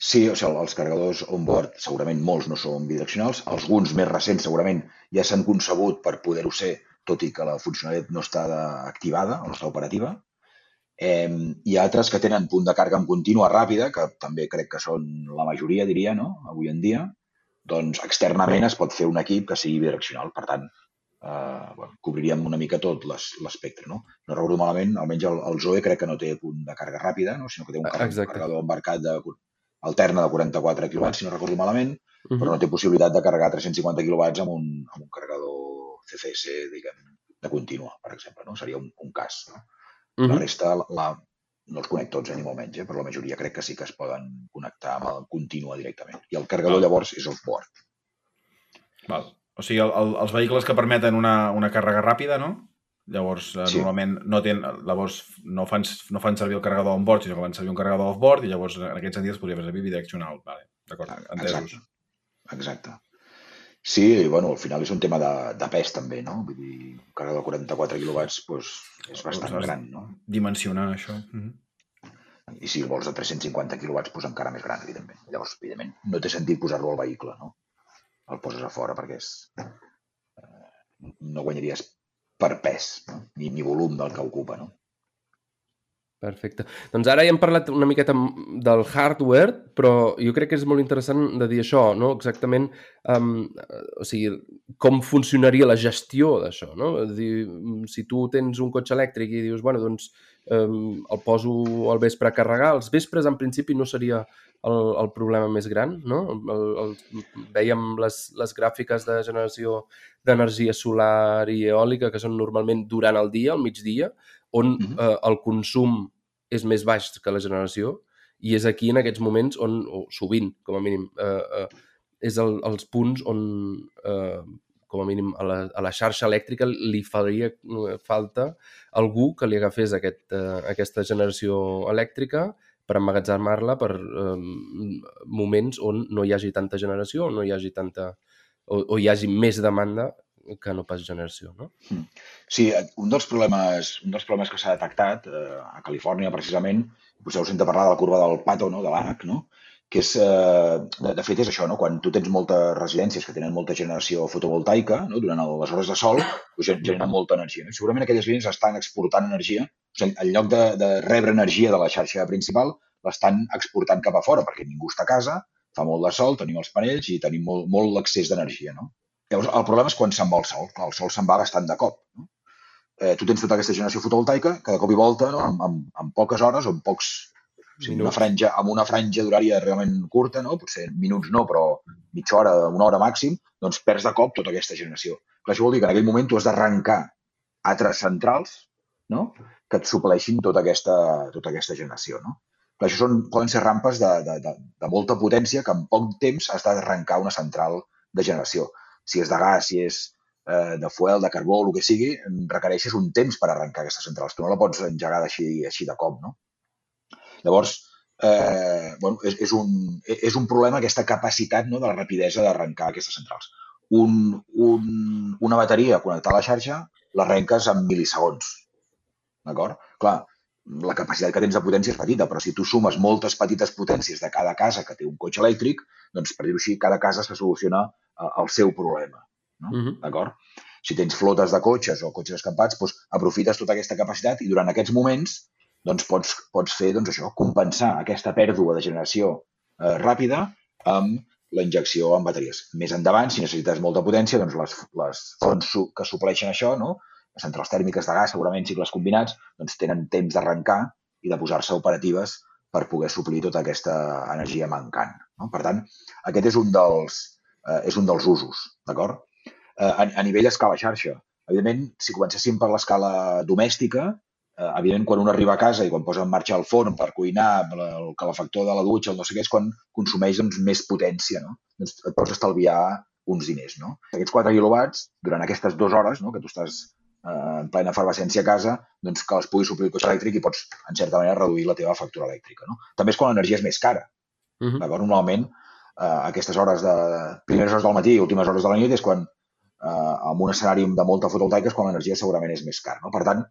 Sí, o sigui, els carregadors on-board segurament molts no són bidireccionals, alguns més recents segurament ja s'han concebut per poder-ho ser, tot i que la funcionalitat no està activada o no està operativa. Eh, hi ha altres que tenen punt de càrrega en contínua ràpida, que també crec que són la majoria, diria, no? avui en dia. Doncs externament es pot fer un equip que sigui bidireccional. Per tant, eh, bueno, cobriríem una mica tot l'es- l'espectre. No? no recordo malament, almenys el, el Zoe crec que no té punt de càrrega ràpida, no? sinó que té un car- Exacte. carregador embarcat de, alterna de 44 kW, si no recordo malament, Uh però no té possibilitat de carregar 350 kW amb un, amb un carregador CCS, diguem, de contínua, per exemple. No? Seria un, un cas. No? La resta la, la, no els conec tots eh, ni molt menys, eh? però la majoria crec que sí que es poden connectar amb el contínua directament. I el carregador Ah. llavors és off-board. Val. O sigui, el, el, els vehicles que permeten una, una càrrega ràpida, no? Llavors, eh, Sí. normalment no, tenen, llavors no, fan, no fan servir el carregador on-board, sinó que fan servir un carregador off-board i llavors en aquest sentit es podria fer servir bidireccional. Vale, d'acord, entesos. Exacte. Exacte. Sí, i bueno, al final és un tema de, de pes també, no? Vull dir, un carregador de 44 kW doncs, és bastant Doncs, gran, no? Dimensionar això. Mm -hmm. I si vols de 350 kW, doncs encara més gran, evidentment. Llavors, evidentment, no té sentit posar-lo al vehicle, no? El poses a fora perquè és... eh, no guanyaries per pes, no? ni, ni volum del que ocupa, no? Perfecte. Doncs ara ja hem parlat una miqueta del hardware, però jo crec que és molt interessant de dir això, no? Exactament, um, o sigui, com funcionaria la gestió d'això, no? Dir, si tu tens un cotxe elèctric i dius, bueno, doncs um, el poso al vespre a carregar, els vespres en principi no seria el, el problema més gran, no? El, el, veiem les, les gràfiques de generació d'energia solar i eòlica que són normalment durant el dia, al migdia, on Mhm. eh, el consum és més baix que la generació i és aquí en aquests moments on, o sovint, com a mínim, eh, eh, és el, els punts on, eh, com a mínim, a la, a la xarxa elèctrica li faria eh, falta algú que li agafés aquest, eh, aquesta generació elèctrica per emmagatzemar-la per eh, moments on no hi hagi tanta generació, o no hi hagi tanta o, o hi hagi més demanda que no pas generació, no? Sí, eh, un dels problemes, un dels problemes que s'ha detectat eh, a Califòrnia, precisament, potser heu sentit parlar de la curva del Pato, no? de l'AC, no? que és, eh, de, de fet és això, no? quan tu tens moltes residències que tenen molta generació fotovoltaica, no? durant les hores de sol, doncs gen- generen molta energia. No? I Segurament aquelles línies estan exportant energia, o sigui, en lloc de, de rebre energia de la xarxa principal, l'estan exportant cap a fora, perquè ningú està a casa, fa molt de sol, tenim els panells i tenim molt, molt l'accés d'energia. No? Llavors, el problema és quan se'n va el sol. Clar, el sol se'n va bastant de cop. No? Eh, tu tens tota aquesta generació fotovoltaica que de cop i volta, no? amb, amb, amb poques hores o amb pocs... O sigui, una franja, amb una franja d'horària realment curta, no? potser minuts no, però mitja hora, una hora màxim, doncs perds de cop tota aquesta generació. Clar, això vol dir que en aquell moment tu has d'arrencar altres centrals no? que et supleixin tota aquesta, tota aquesta generació. No? Clar, això són, poden ser rampes de, de, de, de molta potència que en poc temps has d'arrencar una central de generació. Si és de gas, si és eh, de fuel, de carbó, el que sigui, requereixes un temps per arrencar aquestes centrals. Tu no la pots engegar així, així de cop, no? Llavors, eh, bueno, és, és, un, és un problema aquesta capacitat no, de la rapidesa d'arrencar aquestes centrals. Un, un, una bateria connectada a la xarxa l'arrenques en milisegons. D'acord? Clar, la capacitat que tens de potència és petita, però si tu sumes moltes petites potències de cada casa que té un cotxe elèctric, doncs, per dir-ho així, cada casa se soluciona eh, el seu problema. No? Mhm. D'acord? Si tens flotes de cotxes o cotxes escampats, doncs aprofites tota aquesta capacitat i durant aquests moments doncs pots, pots fer doncs, això, compensar aquesta pèrdua de generació eh, ràpida amb la injecció en bateries. Més endavant, si necessites molta potència, doncs les, les fonts que supleixen això no? Les centrals tèrmiques de gas, segurament cicles combinats, doncs tenen temps d'arrencar i de posar-se operatives per poder suplir tota aquesta energia mancant. No? Per tant, aquest és un dels, eh, és un dels usos, d'acord? Eh, a, a nivell escala xarxa, evidentment, si comencéssim per l'escala domèstica, eh, evidentment, quan un arriba a casa i quan posa en marxa el forn per cuinar, el calefactor de la dutxa, el no sé què, és quan consumeix doncs, més potència, no? Doncs et pots estalviar uns diners, no? Aquests 4 quilowatts, durant aquestes dues hores no, que tu estàs eh, en plena efervescència a casa, doncs que els puguis suplir el cotxe elèctric i pots, en certa manera, reduir la teva factura elèctrica. No? També és quan l'energia és més cara. Uh -huh. D'acord? Normalment, eh, aquestes hores de... primeres hores del matí i últimes hores de la nit és quan, eh, en un escenari de molta fotovoltaica, és quan l'energia segurament és més cara. No? Per tant,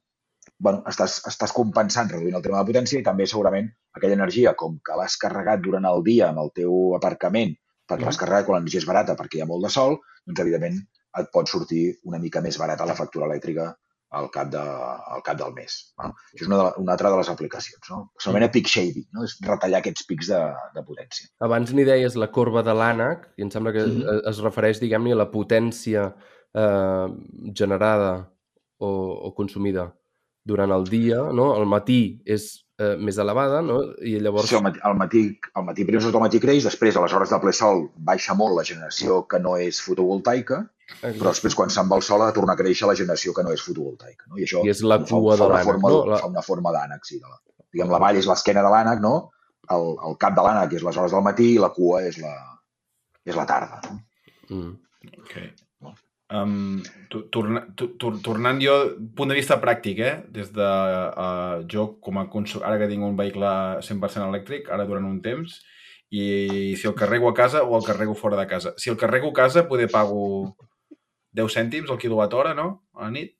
bueno, estàs, estàs compensant reduint el tema de potència i també segurament aquella energia, com que l'has carregat durant el dia amb el teu aparcament, perquè l'has carregat quan l'energia és barata perquè hi ha molt de sol, doncs evidentment et pot sortir una mica més barata la factura elèctrica al cap, de, al cap del mes. No? Això és una, de, una altra de les aplicacions. No? S'anomena peak shaving, no? és retallar aquests pics de, de potència. Abans n'hi deies la corba de l'ànec, i em sembla que mm -hmm. es refereix, diguem-ne, a la potència eh, generada o, o consumida durant el dia, no? Al matí és eh, més elevada, no? I llavors... Sí, al matí, al matí, al matí primers hores del matí creix, després a les hores de ple sol baixa molt la generació que no és fotovoltaica, però després quan se'n va el sol ha de tornar a créixer la generació que no és fotovoltaica. No? I això I és la fa- cua fa de una l'ànec, forma, no? La- Fa una forma d'ànec, sí. De la, diguem, la vall és l'esquena de l'ànec, no? El, el cap de l'ànec és les hores del matí i la cua és la, és la tarda. No? Mm. Ok. Um, tu- torna, tornant jo, punt de vista pràctic, eh? Des de uh, jo, com a consum, ara que tinc un vehicle 100% elèctric, ara durant un temps, i si el carrego a casa o el carrego fora de casa. Si el carrego a casa, poder pago 10 cèntims al quilowatt hora, no? A la nit.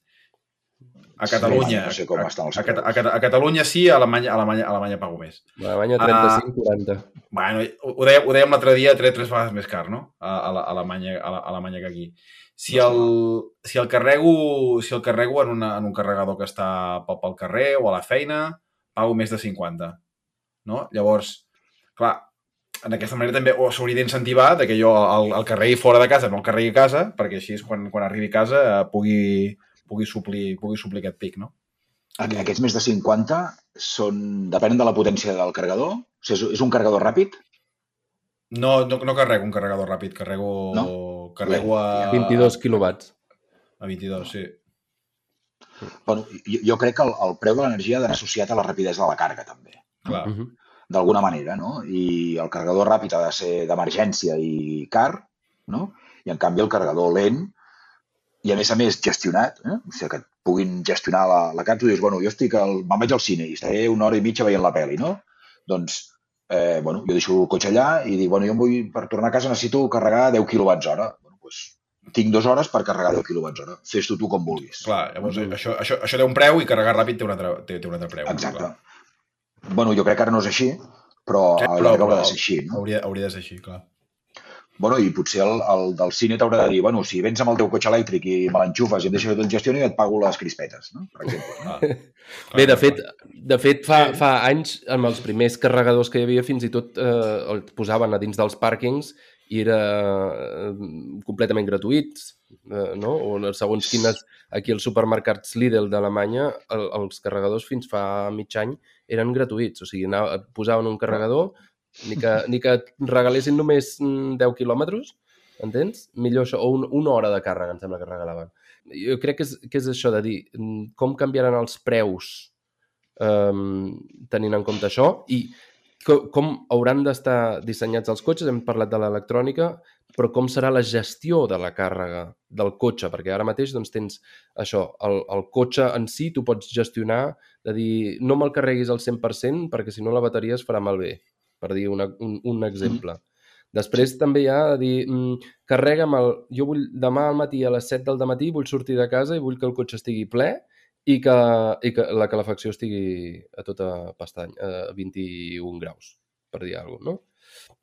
A Catalunya. no sé com estan els a, a, a, a Catalunya sí, a Alemanya, a Alemanya, a Alemanya pago més. A Alemanya Ah. 35-40. Bueno, ho, dèiem, ho dèiem l'altre dia, tres, tres vegades més car, no? A, a, la- a, Alemanya, a, la- a Alemanya que aquí. Si el, si el carrego, si el carrego en, una, en un carregador que està pel, pel carrer o a la feina, pago més de 50. No? Llavors, clar, en aquesta manera també o s'hauria d'incentivar de que jo el, el carregui fora de casa, no el carregui a casa, perquè així és quan, quan arribi a casa eh, pugui, pugui, suplir, pugui suplir aquest pic, no? Aqu- Aquests més de 50 són, depenen de la potència del carregador. O sigui, és, és un carregador ràpid? No, no, no carrego un carregador ràpid, carrego, No? carrego a... 22 quilowatts. A 22, sí. Bueno, jo, jo crec que el, el preu de l'energia ha d'anar associat a la rapidesa de la càrrega, també. Clar. Uh -huh. D'alguna manera, no? I el carregador ràpid ha de ser d'emergència i car, no? I en canvi el carregador lent i a més a més gestionat, eh? o sigui que et puguin gestionar la, la carta, tu dius, bueno, jo estic al, me'n vaig al cine i estaré una hora i mitja veient la pel·li, no? Doncs, eh, bueno, jo deixo el cotxe allà i dic, bueno, jo em vull, per tornar a casa necessito carregar 10 quilowatts hora. Bueno, doncs, tinc dues hores per carregar 10 quilowatts hora. Fes-ho tu com vulguis. Clar, llavors Mhm. això, això, això té un preu i carregar ràpid té un altre, té, té un altre preu. Exacte. Clar. Bueno, jo crec que ara no és així, però a la però- haurà de ser així, no? Hauria, hauria de ser així, clar. Bueno, i potser el, el del cine t'haurà de dir, bueno, si vens amb el teu cotxe elèctric i me l'enxufes i em deixes que te'l gestioni, et pago les crispetes, no? Per exemple. No? Bé, de fet, de fet fa, fa anys, amb els primers carregadors que hi havia, fins i tot eh, el posaven a dins dels pàrquings i era eh, completament gratuïts, eh, no? O segons quines, aquí als supermercats Lidl d'Alemanya, el, els carregadors fins fa mig any eren gratuïts, o sigui, anava, posaven un carregador, ni que, ni que et regalessin només mm, 10 quilòmetres, entens? Millor això, o un, una hora de càrrega, em sembla que regalaven. Jo crec que és, que és això de dir mm, com canviaran els preus um, tenint en compte això i co com hauran d'estar dissenyats els cotxes, hem parlat de l'electrònica, però com serà la gestió de la càrrega del cotxe, perquè ara mateix doncs, tens això, el, el cotxe en si tu pots gestionar, de dir, no me'l carreguis al 100% perquè si no la bateria es farà malbé, per dir una, un, un exemple. Després també hi ha de dir, mm, carrega'm el... Jo vull demà al matí a les 7 del matí vull sortir de casa i vull que el cotxe estigui ple i que, i que la calefacció estigui a tota pestany, a 21 graus, per dir alguna cosa, no?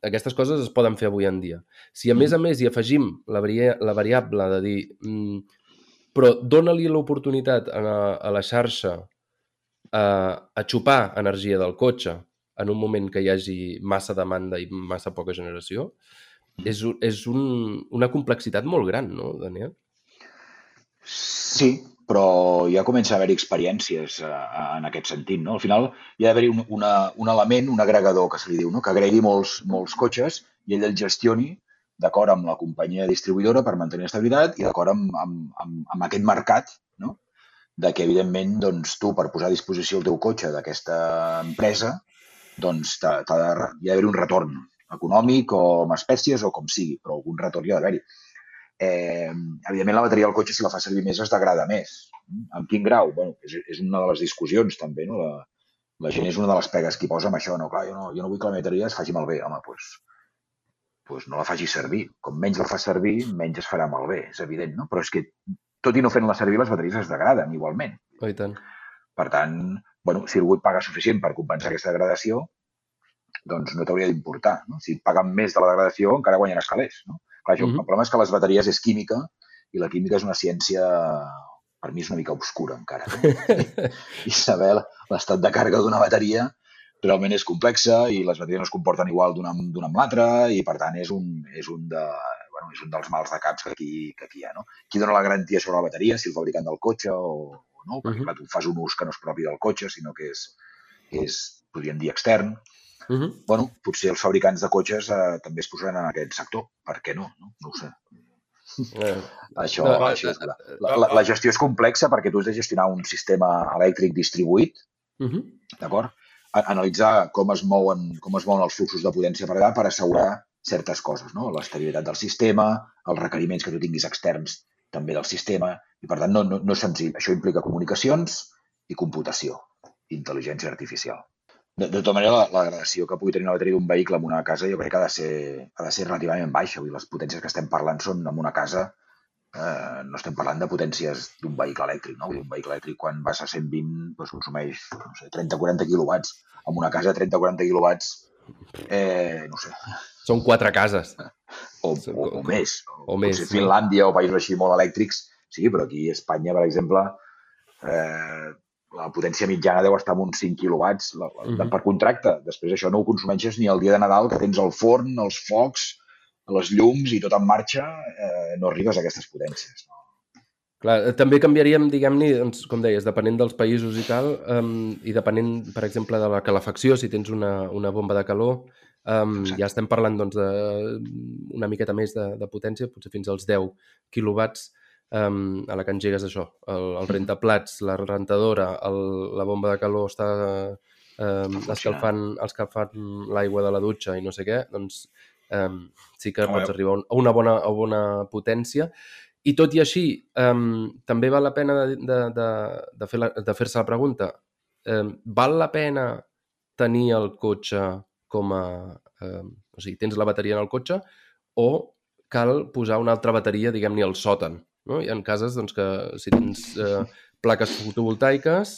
Aquestes coses es poden fer avui en dia. Si a més a més hi afegim la, varia la variable de dir mm, però dona-li l'oportunitat a, la- a la xarxa a, a xupar energia del cotxe en un moment que hi hagi massa demanda i massa poca generació, és, és un, una complexitat molt gran, no, Daniel? Sí, però ja comença a haver-hi experiències eh, en aquest sentit. No? Al final hi ha d'haver-hi un, una, un element, un agregador, que se li diu, no? que agregui molts, molts cotxes i ell el gestioni d'acord amb la companyia distribuïdora per mantenir estabilitat i d'acord amb, amb, amb, amb aquest mercat, no? de que, evidentment, doncs, tu, per posar a disposició el teu cotxe d'aquesta empresa, doncs t'ha, t'ha de, hi ha d'haver un retorn econòmic o amb espècies o com sigui, però algun retorn hi ha d'haver-hi. Eh, evidentment, la bateria del cotxe, si la fa servir més, es degrada més. En quin grau? Bueno, és, és una de les discussions, també. No? La, la gent és una de les pegues que posa amb això. No, clar, jo no, jo no vull que la bateria es faci malbé. Home, doncs, pues no la faci servir. Com menys la fa servir, menys es farà malbé, és evident, no? Però és que, tot i no fent-la servir, les bateries es degraden igualment. Oh, tant. Per tant, bueno, si algú et paga suficient per compensar aquesta degradació, doncs no t'hauria d'importar. No? Si et paguen més de la degradació, encara guanyaràs calés. No? Clar, això, Mhm. El problema és que les bateries és química i la química és una ciència, per mi és una mica obscura encara. No? I saber l'estat de càrrega d'una bateria realment és complexa i les bateries no es comporten igual d'una amb l'altra i, per tant, és un, és un de, bueno, és un dels mals de caps que aquí, que aquí hi ha. No? Qui dona la garantia sobre la bateria, si el fabricant del cotxe o, o no, perquè Mhm. clar, tu fas un ús que no és propi del cotxe, sinó que és, és podríem dir, extern. Uh -huh. Bueno, potser els fabricants de cotxes eh, també es posaran en aquest sector. Per què no? No, no ho sé. eh, Això, No, això és, la, la, la, la gestió és complexa perquè tu has de gestionar un sistema elèctric distribuït, uh -huh. d'acord? Analitzar com es, mouen, com es mouen els fluxos de potència per allà per assegurar certes coses, no? L'estabilitat del sistema, els requeriments que tu tinguis externs també del sistema, i per tant no, no, no és senzill. Això implica comunicacions i computació, intel·ligència artificial. De, de tota manera, la, la degradació que pugui tenir una bateria d'un vehicle en una casa jo crec que ha de ser, ha de ser relativament baixa. Vull dir, les potències que estem parlant són en una casa eh, no estem parlant de potències d'un vehicle elèctric, no? Un vehicle elèctric quan vas a 120 doncs consumeix no sé, 30-40 quilowatts. En una casa 30-40 quilowatts, eh, no sé, Són quatre cases. o, o, o més. o més, Potser sí. Finlàndia o països així molt elèctrics, sí, però aquí a Espanya, per exemple, eh, la potència mitjana deu estar en uns 5 quilowatts la, la, Mhm. per contracte. Després això no ho consumeixes ni el dia de Nadal, que tens el forn, els focs, les llums i tot en marxa, eh, no arribes a aquestes potències. No? Clar, eh, també canviaríem, diguem-ne, doncs, com deies, depenent dels països i tal, um, i depenent, per exemple, de la calefacció, si tens una, una bomba de calor, um, Exacte. ja estem parlant doncs, de una miqueta més de, de potència, potser fins als 10 quilowatts, um, a la que engegues això, el, el rentaplats, la rentadora, el, la bomba de calor està um, escalfant, escalfant l'aigua de la dutxa i no sé què, doncs um, sí que pots arribar a un- a una bona, a bona potència. I tot i així, um, també val la pena de, de, de, de fer la, de fer-se la pregunta, um, val la pena tenir el cotxe com a... Um, o sigui, tens la bateria en el cotxe o cal posar una altra bateria, diguem-ne, al sòtan. No? Hi ha cases doncs, que si tens eh, plaques fotovoltaiques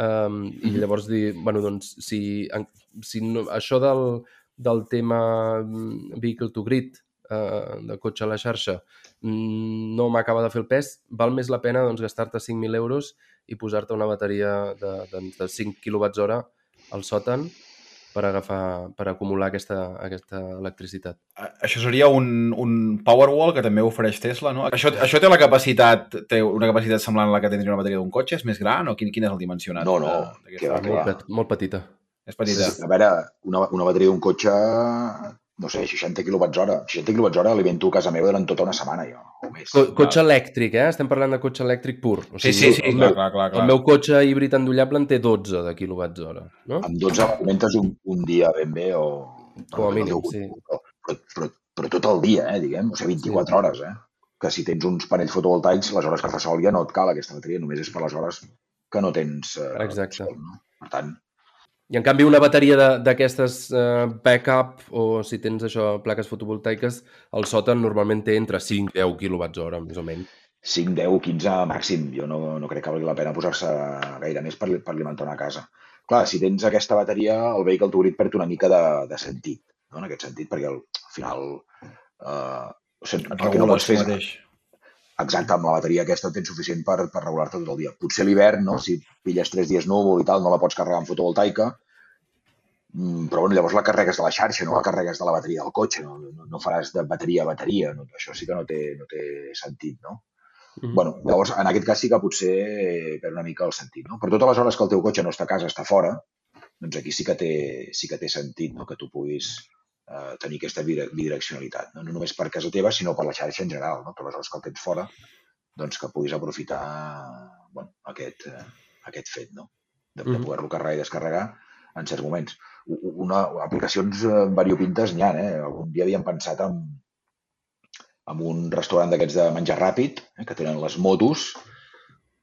um, i llavors dir, bueno, doncs, si, en, si no, això del, del tema mm, vehicle to grid, eh, de cotxe a la xarxa, mm, no m'acaba de fer el pes, val més la pena doncs, gastar-te 5.000 euros i posar-te una bateria de, de, de 5 kWh al sòtan per agafar, per acumular aquesta, aquesta electricitat. Això seria un, un Powerwall que també ofereix Tesla, no? Això, això té la capacitat, té una capacitat semblant a la que tindria una bateria d'un cotxe? És més gran o quin, quin és el dimensionat? No, no, de- que va, que va. Molt, molt petita. És petita. A veure, una, una bateria d'un cotxe, no sé, 60 kWh. 60 kWh alimento a casa meva durant tota una setmana, jo, o més. Co cotxe elèctric, eh? Estem parlant de cotxe elèctric pur. O Sí, sí, sí, el, clar, meu, clar, clar. clar. el meu cotxe híbrid endollable en té 12 de kWh, no? Amb 12 alimentes un, un dia ben bé o... Com a no mínim, sí. Però, però, però, però tot el dia, eh, diguem, o sigui, 24 hores, eh? Que si tens uns panells fotovoltaics, les hores que fa sol ja no et cal aquesta bateria, només és per les hores que no tens eh, Exacte. sol, no? Per tant, I en canvi una bateria de- d'aquestes eh, backup o si tens això, plaques fotovoltaiques, el sòtan normalment té entre 5 i 10 kWh, més o menys. 5, 10, 15 màxim. Jo no, no crec que valgui la pena posar-se gaire més per, per alimentar una casa. Clar, si tens aquesta bateria, el vehicle to grid perd una mica de, de sentit, no? en aquest sentit, perquè al, al final eh, o sigui, el que no pots fer és mateix. Exacte, amb la bateria aquesta tens suficient per, per regular-te tot el dia. Potser l'hivern, no? si pilles tres dies núvol i tal, no la pots carregar amb fotovoltaica, mm, però bueno, llavors la carregues de la xarxa, no la carregues de la bateria del cotxe, no, no, no faràs de bateria a bateria, no? això sí que no té, no té sentit, no? Mhm. bueno, llavors, en aquest cas sí que potser per una mica el sentit. No? Per totes les hores que el teu cotxe no està a casa, està fora, doncs aquí sí que té, sí que té sentit no? que tu puguis eh, tenir aquesta bidire- bidireccionalitat. No? no només per casa teva, sinó per la xarxa en general. No? Totes les hores que el tens fora, doncs que puguis aprofitar bueno, aquest, eh, aquest fet, no? de, de poder-lo carregar i descarregar en certs moments. Una, aplicacions eh, variopintes n'hi ha. Eh? Algun dia havíem pensat en, en un restaurant d'aquests de menjar ràpid, eh, que tenen les motos,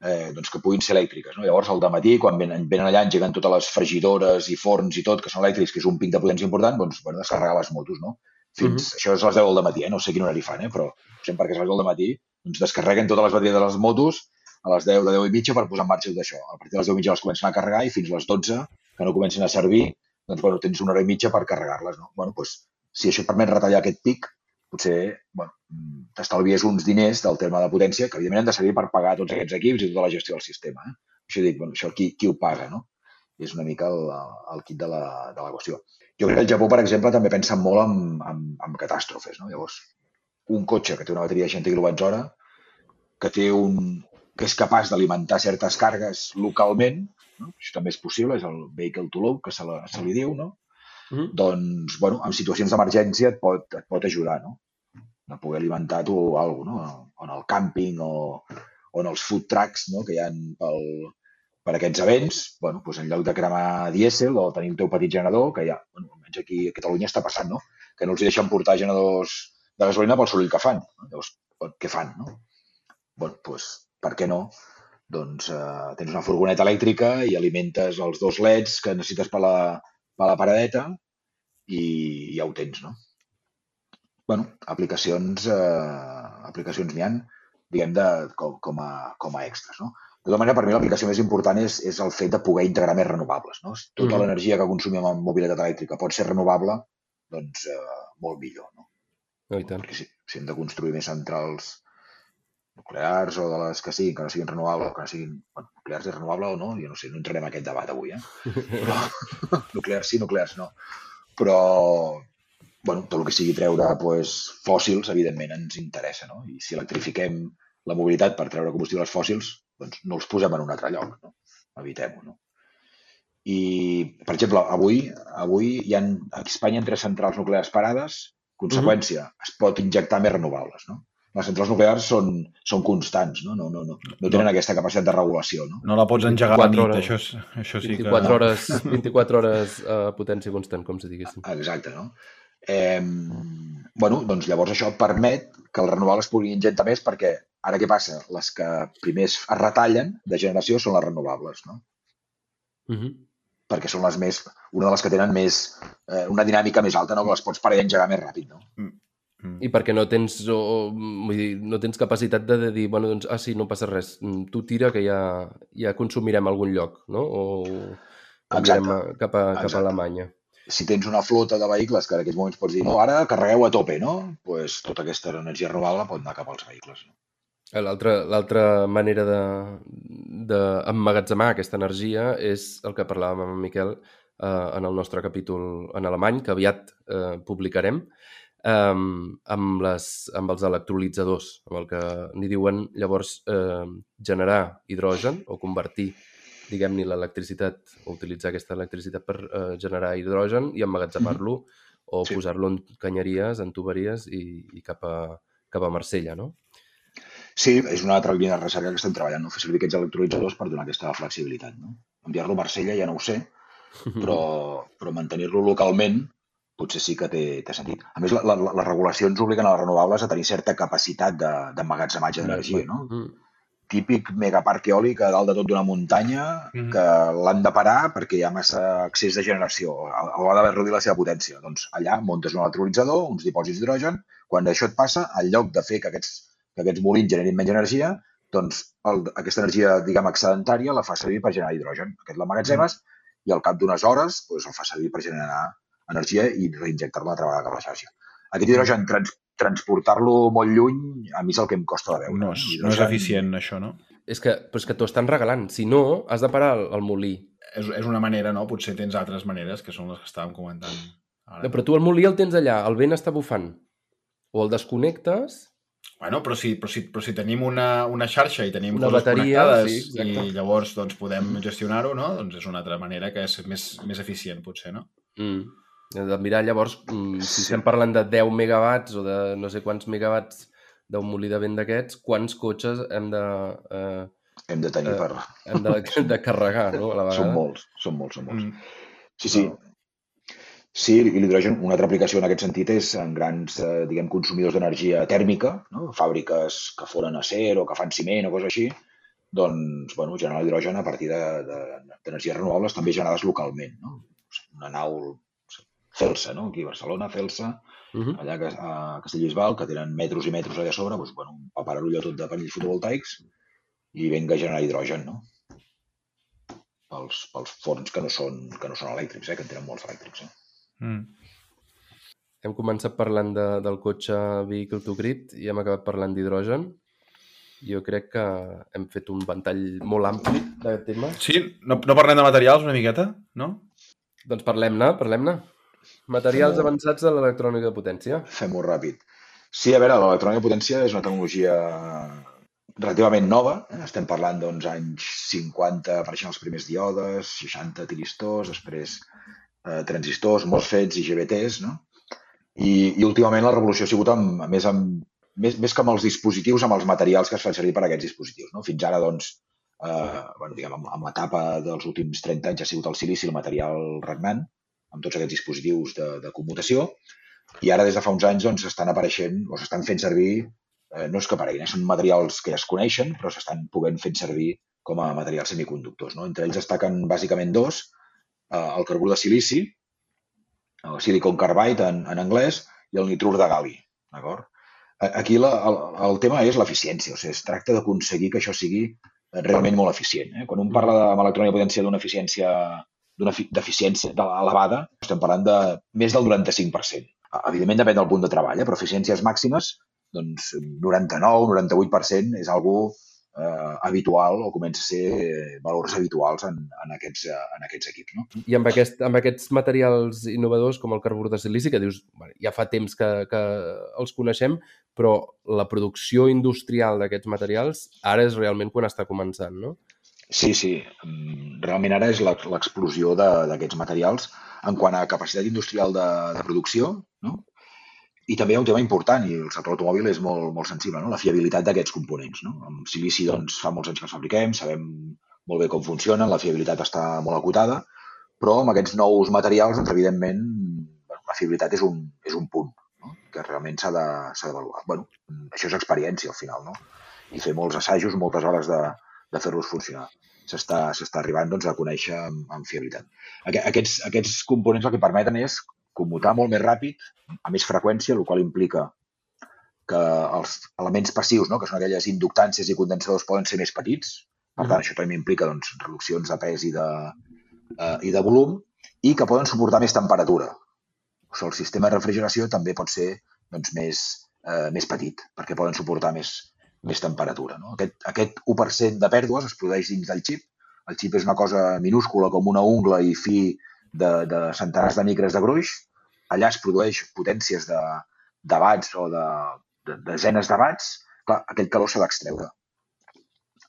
eh, doncs que puguin ser elèctriques. No? Llavors, al matí, quan venen, venen allà, engeguen totes les fregidores i forns i tot, que són elèctrics, que és un pic de potència important, doncs, bueno, descarregar les motos, no? Fins, Això és a les 10 del matí, eh? no sé quin horari fan, eh? però sempre que és a les 10 del matí, doncs descarreguen totes les bateries de les motos a les 10 de 10 i mitja per posar en marxa tot això. A partir de les 10 i mitja les comencen a carregar i fins a les 12, que no comencen a servir, doncs bueno, tens una hora i mitja per carregar-les. No? Bueno, doncs, si això et permet retallar aquest pic, potser bueno, t'estalvies uns diners del terme de potència que evidentment han de servir per pagar tots aquests equips i tota la gestió del sistema. Eh? Això dic, bueno, això qui, qui ho paga, no? És una mica el, el kit de la, de la qüestió. Jo crec que el Japó, per exemple, també pensa molt en, en, en catàstrofes. No? Llavors, un cotxe que té una bateria de 60 kWh, que té un, que és capaç d'alimentar certes cargues localment, no? això també és possible, és el vehicle to load, que se, la, se li diu, no? Mhm. doncs, bueno, en situacions d'emergència et, pot, et pot ajudar, no? De poder alimentar tu alguna cosa, no? O en el càmping o, o en els food trucks, no? Que hi ha pel, per aquests events, bueno, doncs en lloc de cremar dièsel o tenir el teu petit generador, que ja, bueno, almenys aquí a Catalunya està passant, no? Que no els deixen portar generadors de gasolina pel soroll que fan. No? Llavors, què fan, no? Bueno, doncs, per què no? Doncs eh, tens una furgoneta elèctrica i alimentes els dos leds que necessites per la, per la paradeta i ja ho tens, no? bueno, aplicacions, eh, aplicacions n'hi ha, diguem, de, com, com, a, com a extras. No? De tota manera, per mi l'aplicació més important és, és el fet de poder integrar més renovables. No? Tota Mhm. l'energia que consumim en mobilitat elèctrica pot ser renovable, doncs eh, molt millor. No? No, i tant. Perquè si, si hem de construir més centrals nuclears o de les que siguin, que no siguin renovables, que no siguin bueno, nuclears és renovable o no, jo no sé, no entrarem en aquest debat avui, eh? Però, nuclears sí, nuclears no. Però, bueno, tot el que sigui treure pues, fòssils, evidentment, ens interessa, no? I si electrifiquem la mobilitat per treure combustibles fòssils, doncs no els posem en un altre lloc, no? Evitem-ho, no? I, per exemple, avui, avui hi ha a Espanya tres centrals nuclears parades, conseqüència, es pot injectar més renovables, no? Les centrals nuclears són, són constants, no? No, no, no, no tenen aquesta capacitat de regulació, no? No la pots engegar a la 24 nit, hores. això, és, això sí que... 24 hores, 24 hores a potència constant, com si diguéssim. Exacte, no? Eh, bueno, doncs llavors això permet que els renovables puguin injectar més perquè ara què passa? Les que primer es retallen de generació són les renovables, no? Mhm. Perquè són les més, una de les que tenen més, eh, una dinàmica més alta, no? Que les pots parar i engegar més ràpid, no? Mm. I perquè no tens, o, vull dir, no tens capacitat de, de dir, bueno, doncs, ah, sí, no passa res, mm, tu tira que ja, ja consumirem a algun lloc, no? O enviarem a, cap, a, cap a Alemanya. Si tens una flota de vehicles que en aquests moments pots dir, no, ara carregueu a tope, no? Doncs pues, tota aquesta energia renovable pot anar cap als vehicles. No? L'altra l'altra manera de, d'emmagatzemar aquesta energia és el que parlàvem amb Miquel eh, en el nostre capítol en alemany, que aviat eh, publicarem, eh, amb, les, amb els electrolitzadors, amb el que n'hi diuen llavors eh, generar hidrogen o convertir diguem-ne, l'electricitat, o utilitzar aquesta electricitat per eh, generar hidrogen i emmagatzemar-lo o Sí. posar-lo en canyeries, en tuberies i, i cap, a, cap a Marsella, no? Sí, és una altra línia de recerca que estem treballant, no? fer servir aquests electrolitzadors per donar aquesta flexibilitat. No? Enviar-lo a Marsella ja no ho sé, però, però mantenir-lo localment potser sí que té, té sentit. A més, la, la, les regulacions obliguen a les renovables a tenir certa capacitat de- d'emmagatzematge d'energia, no? Mm. Típic megaparc eòlic a dalt de tot d'una muntanya Mhm. que l'han de parar perquè hi ha massa excés de generació, o ha d'haver reduït la seva potència. Doncs allà muntes un electrolitzador, uns dipòsits d'hidrogen, quan això et passa, en lloc de fer que aquests, que aquests molins generin menys energia, doncs el, aquesta energia, diguem, excedentària la fa servir per generar hidrogen. Aquest l'emmagatzemes i al cap d'unes hores doncs, el fa servir per generar energia i reinjectar-la altra vegada cap a la xarxa. Aquest hidrogen, trans, transportar-lo molt lluny, a mi és el que em costa de veure. No és, no és eficient, això, no? És que, però és que t'ho estan regalant. Si no, has de parar el, el molí. És, és una manera, no? Potser tens altres maneres, que són les que estàvem comentant ara. No, però tu el molí el tens allà, el vent està bufant. O el desconnectes Bueno, però si, però si, però si tenim una, una xarxa i tenim Una coses bateria, connectades sí, exacte. i llavors doncs, podem gestionar-ho, no? Doncs és una altra manera que és més, més eficient, potser, no? Mm. De mirar llavors, mm, si estem parlant de 10 megawatts o de no sé quants megawatts d'un molí de vent d'aquests, quants cotxes hem de, eh, Hem de tenir Eh, per... hem de, de carregar, no? A la vegada. Són molts, són molts, són molts. Mm. Sí, sí. Sí, i l'hidrogen, una altra aplicació en aquest sentit és en grans, eh, diguem, consumidors d'energia tèrmica, no? fàbriques que foren acer o que fan ciment o coses així, doncs, bueno, generar hidrogen a partir d'energies de, d'energies renovables també generades localment. No? Una nau Celsa, no? aquí a Barcelona, Celsa, Uh -huh. allà que- a Castellbisbal, que tenen metros i metros allà a sobre, doncs, bueno, un paperarullo tot de panells fotovoltaics i venga a generar hidrogen, no? Pels, pels forns que no són, que no són elèctrics, eh? que en tenen molts elèctrics. Eh? Mm. Hem començat parlant de, del cotxe Vehicle to Grid i hem acabat parlant d'hidrogen. Jo crec que hem fet un ventall molt ampli de temes. Sí, no, no parlem de materials una miqueta, no? Doncs parlem-ne, parlem-ne. Materials Fem-ho. avançats de l'electrònica de potència. Fem-ho ràpid. Sí, a veure, l'electrònica de potència és una tecnologia relativament nova. Eh? Estem parlant doncs, anys 50 apareixen els primers díodes, 60 tiristors, després eh, transistors, MOSFETs i GBTs, no? I, I últimament la revolució ha sigut amb, més, amb, més, més que amb els dispositius, amb els materials que es fan servir per a aquests dispositius. No? Fins ara, doncs, eh, bueno, diguem, amb, amb l'etapa dels últims 30 anys ha sigut el silici el material regnant, amb tots aquests dispositius de, de commutació, i ara des de fa uns anys doncs, estan apareixent o s'estan fent servir, eh, no és que apareguin, eh, són materials que ja es coneixen, però s'estan podent fent servir com a materials semiconductors. No? Entre ells destaquen bàsicament dos, eh, el carbur de silici, el silicon carbide en, en anglès, i el nitrur de gal·li. D'acord? Aquí la, el, el tema és l'eficiència, o sigui, es tracta d'aconseguir que això sigui realment molt eficient. Eh? Quan un parla de, amb electrònica potència d'una eficiència d'una efi- d'eficiència de elevada, estem parlant de més del 95%. Eh, Evidentment depèn del punt de treball, eh? però eficiències màximes, doncs 99-98% és algo eh, habitual o comença a ser eh, valors habituals en, en, aquests, en aquests equips. No? I amb, aquest, amb aquests materials innovadors com el carbur de silici, que dius, bueno, ja fa temps que, que els coneixem, però la producció industrial d'aquests materials ara és realment quan està començant, no? Sí, sí. Mm, Realment ara és l'ex- l'explosió d'aquests materials en quant a capacitat industrial de, de producció, no? I també hi ha un tema important, i el sector automòbil és molt, molt sensible, no? la fiabilitat d'aquests components. No? Amb silici doncs, fa molts anys que els fabriquem, sabem molt bé com funcionen, la fiabilitat està molt acotada, però amb aquests nous materials, doncs, evidentment, la fiabilitat és un, és un punt no? que realment s'ha d'avaluar. Bueno, això és experiència, al final, no? i fer molts assajos, moltes hores de, de fer-los funcionar. S'està arribant doncs, a conèixer amb, amb fiabilitat. Aqu- Aquests, aquests components el que permeten és commutar molt més ràpid, a més freqüència, el qual implica que els elements passius, no? que són aquelles inductàncies i condensadors, poden ser més petits. Per tant, això també implica doncs, reduccions de pes i de, eh, i de volum i que poden suportar més temperatura. O sigui, el sistema de refrigeració també pot ser doncs, més, eh, més petit, perquè poden suportar més, més temperatura. No? Aquest, aquest 1% de pèrdues es produeix dins del xip. El xip és una cosa minúscula com una ungla i fi de, de centenars de micres de gruix. Allà es produeix potències de, de watts o de, de desenes de watts. Clar, aquell calor s'ha d'extreure.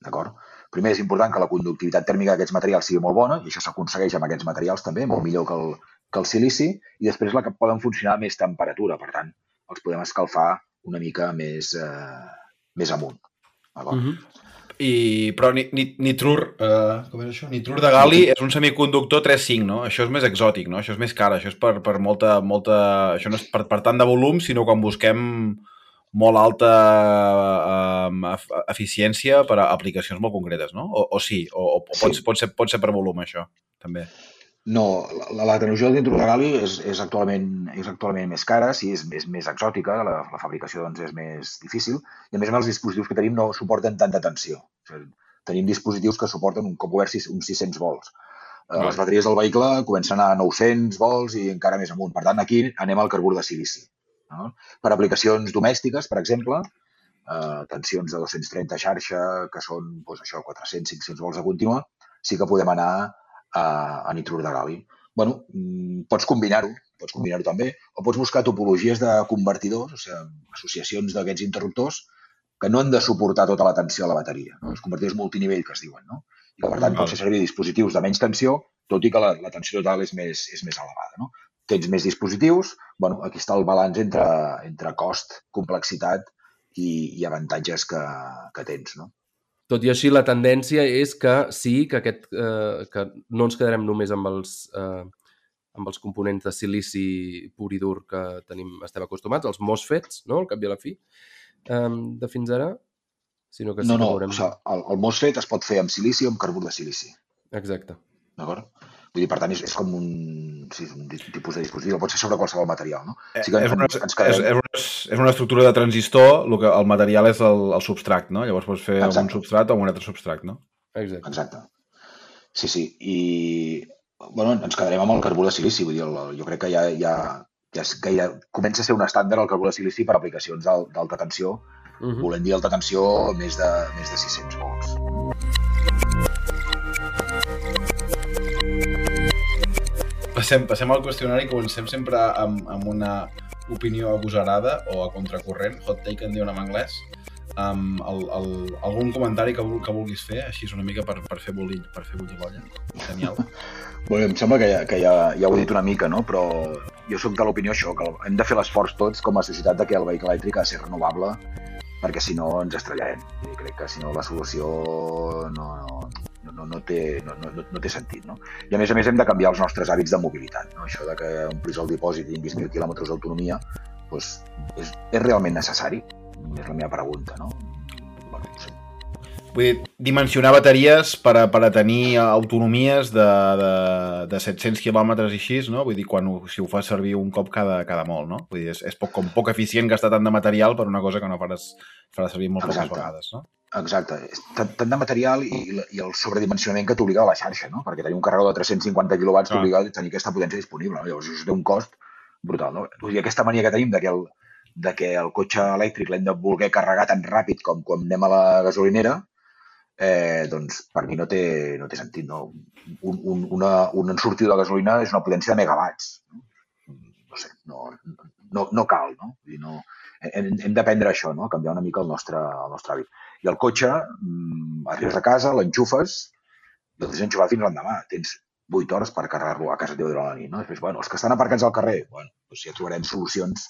D'acord? Primer és important que la conductivitat tèrmica d'aquests materials sigui molt bona, i això s'aconsegueix amb aquests materials també, molt millor que el, que el silici, i després la que poden funcionar a més temperatura, per tant, els podem escalfar una mica més, eh, més amunt. D'acord? Mm -hmm. I, però ni, ni, nitrur, uh, com és això? Nitrur de gal·li és un semiconductor 3.5, no? Això és més exòtic, no? Això és més car, això és per, per molta, molta... Això no és per, per tant de volum, sinó quan busquem molt alta uh, eficiència per a aplicacions molt concretes, no? O, o sí, o, o pot, Sí. pot, ser, pot ser per volum, això, també. No, la, la tecnologia del nitroregali és, és, actualment, és actualment més cara, sí, és, és més exòtica, la, la fabricació doncs, és més difícil, i a més els dispositius que tenim no suporten tanta tensió. O sigui, tenim dispositius que suporten un cop obert uns 600 volts. Eh. Les bateries del vehicle comencen a 900 volts i encara més amunt. Per tant, aquí anem al carbur de silici. No? Per aplicacions domèstiques, per exemple, eh, tensions de 230 a xarxa, que són doncs, això 400-500 volts a contínua, sí que podem anar a, a nitrur de gal·li. bueno, mm, pots combinar-ho, pots combinar-ho també, o pots buscar topologies de convertidors, o sigui, associacions d'aquests interruptors que no han de suportar tota la tensió de la bateria. No? Els convertidors multinivell que es diuen, no? I que, per tant, Val. pot fer servir dispositius de menys tensió, tot i que la, la tensió total és més, és més elevada, no? Tens més dispositius, bueno, aquí està el balanç entre, entre cost, complexitat i, i avantatges que, que tens, no? Tot i així, la tendència és que sí, que, aquest, eh, que no ens quedarem només amb els, eh, amb els components de silici pur i dur que tenim, estem acostumats, els MOSFETs, no?, al cap i a la fi, eh, de fins ara, sinó que sí No, que no, veurem... o sigui, el, el MOSFET es pot fer amb silici o amb carbur de silici, Exacte. d'acord? Vull dir, per tant, és, és com un, sí, és un tipus de dispositiu, pot ser sobre qualsevol material, no? Eh, Sí que és, una, ens, ens és, és, una, és una estructura de transistor, el, que, el material és el, el substrat, no? Llavors pots fer amb un Exacte. substrat o un altre substrat, no? Exacte. Exacte. Sí, sí. I bueno, ens quedarem amb el carbur de silici. Vull dir, el, el- jo crec que ja, ja, ja és gaire, comença a ser un estàndard el carbur de silici per aplicacions d'al- d'alta tensió. Uh -huh. Volem dir alta tensió més de, més de 600 volts. Passem, passem al qüestionari que comencem sempre amb, amb una opinió agosarada o a contracorrent, hot take en diuen en anglès. Um, el, el, algun comentari que, vul- que vulguis fer, així és una mica per, per fer bullir, per fer bullir l'olla. Genial. Bé, em sembla que, ja, que ja, ja ho he dit una mica, no? però jo sóc de l'opinió això, que hem de fer l'esforç tots com a societat de que el vehicle elèctric ha de ser renovable perquè si no ens estrellarem. I crec que si no la solució no, no, no, no, té, no, no, no té sentit. No? I a més a més hem de canviar els nostres hàbits de mobilitat. No? Això de que omplis el dipòsit i tinguis 1.000 quilòmetres d'autonomia doncs és, és realment necessari? És la meva pregunta. No? Bueno, no sé. Vull dir, dimensionar bateries per a, per a tenir autonomies de, de, de 700 quilòmetres i així, no? Vull dir, quan ho, si ho fas servir un cop cada, cada molt, no? Vull dir, és, és poc, com poc eficient gastar tant de material per una cosa que no faràs, faràs servir molt poques Exacte. vegades, no? Exacte. Tant, tant de material i, i el sobredimensionament que t'obliga a la xarxa, no? Perquè tenir un carregador de 350 kW t'obliga a tenir aquesta potència disponible. No? Llavors, això té un cost brutal. No? Vull dir, aquesta mania que tenim de que el, de que el cotxe elèctric l'hem de voler carregar tan ràpid com quan anem a la gasolinera, eh, doncs per mi no té, no té sentit. No? Un, un, una, un ensortiu de gasolina és una potència de megawatts. No, no sé, no, no, no cal. No? Vull dir, no, hem, hem d'aprendre això, no? canviar una mica el nostre, el nostre hàbit. I el cotxe, mm, arribes a casa, l'enxufes, el tens enxufat fins l'endemà. Tens 8 hores per carregar-lo a casa teva durant la nit. No? Després, bueno, els que estan aparcats al carrer, bueno, doncs ja trobarem solucions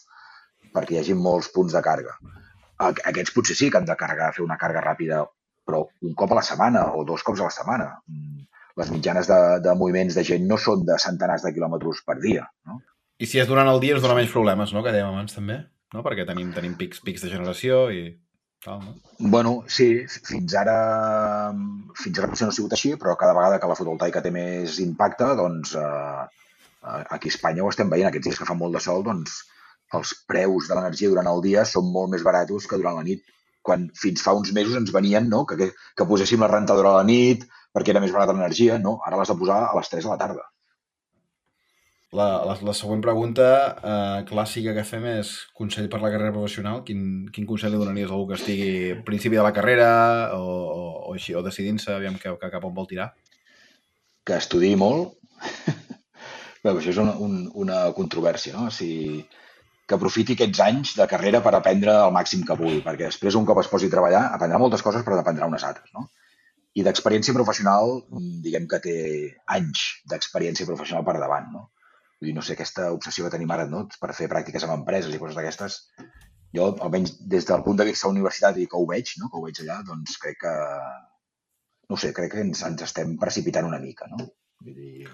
perquè hi hagi molts punts de càrrega. Aqu- Aquests potser sí que han de carregar, fer una càrrega ràpida, però un cop a la setmana o dos cops a la setmana. Mm, Les mitjanes de, de moviments de gent no són de centenars de quilòmetres per dia. No? I si és durant el dia ens dona menys problemes, no? Que dèiem abans també, no? Perquè tenim, tenim pics, pics de generació i no? Bueno, sí, fins ara, fins ara potser no ha sigut així, però cada vegada que la fotovoltaica té més impacte, doncs eh, eh, aquí a Espanya ho estem veient, aquests dies que fa molt de sol, doncs els preus de l'energia durant el dia són molt més baratos que durant la nit, quan fins fa uns mesos ens venien no? que, que, que poséssim la rentadora a la nit perquè era més barata l'energia, no, ara l'has de posar a les 3 de la tarda. La, la, la següent pregunta eh, clàssica que fem és consell per la carrera professional. Quin, quin consell li donaries a algú que estigui al principi de la carrera o, o, o així, o decidint-se aviam que, que cap on vol tirar? que estudiï molt. Bé, això és una, un, una controvèrsia, no? Si, que aprofiti aquests anys de carrera per aprendre el màxim que pugui, perquè després un cop es posi a treballar aprendrà moltes coses però n'aprendrà unes altres, no? I d'experiència professional, diguem que té anys d'experiència professional per davant, no? Vull dir, no sé, aquesta obsessió que tenim ara, no? Per fer pràctiques amb empreses i coses d'aquestes, jo, almenys des del punt de vista de la universitat i que ho veig, no? que ho veig allà, doncs crec que, no sé, crec que ens, ens estem precipitant una mica, no? Vull dir,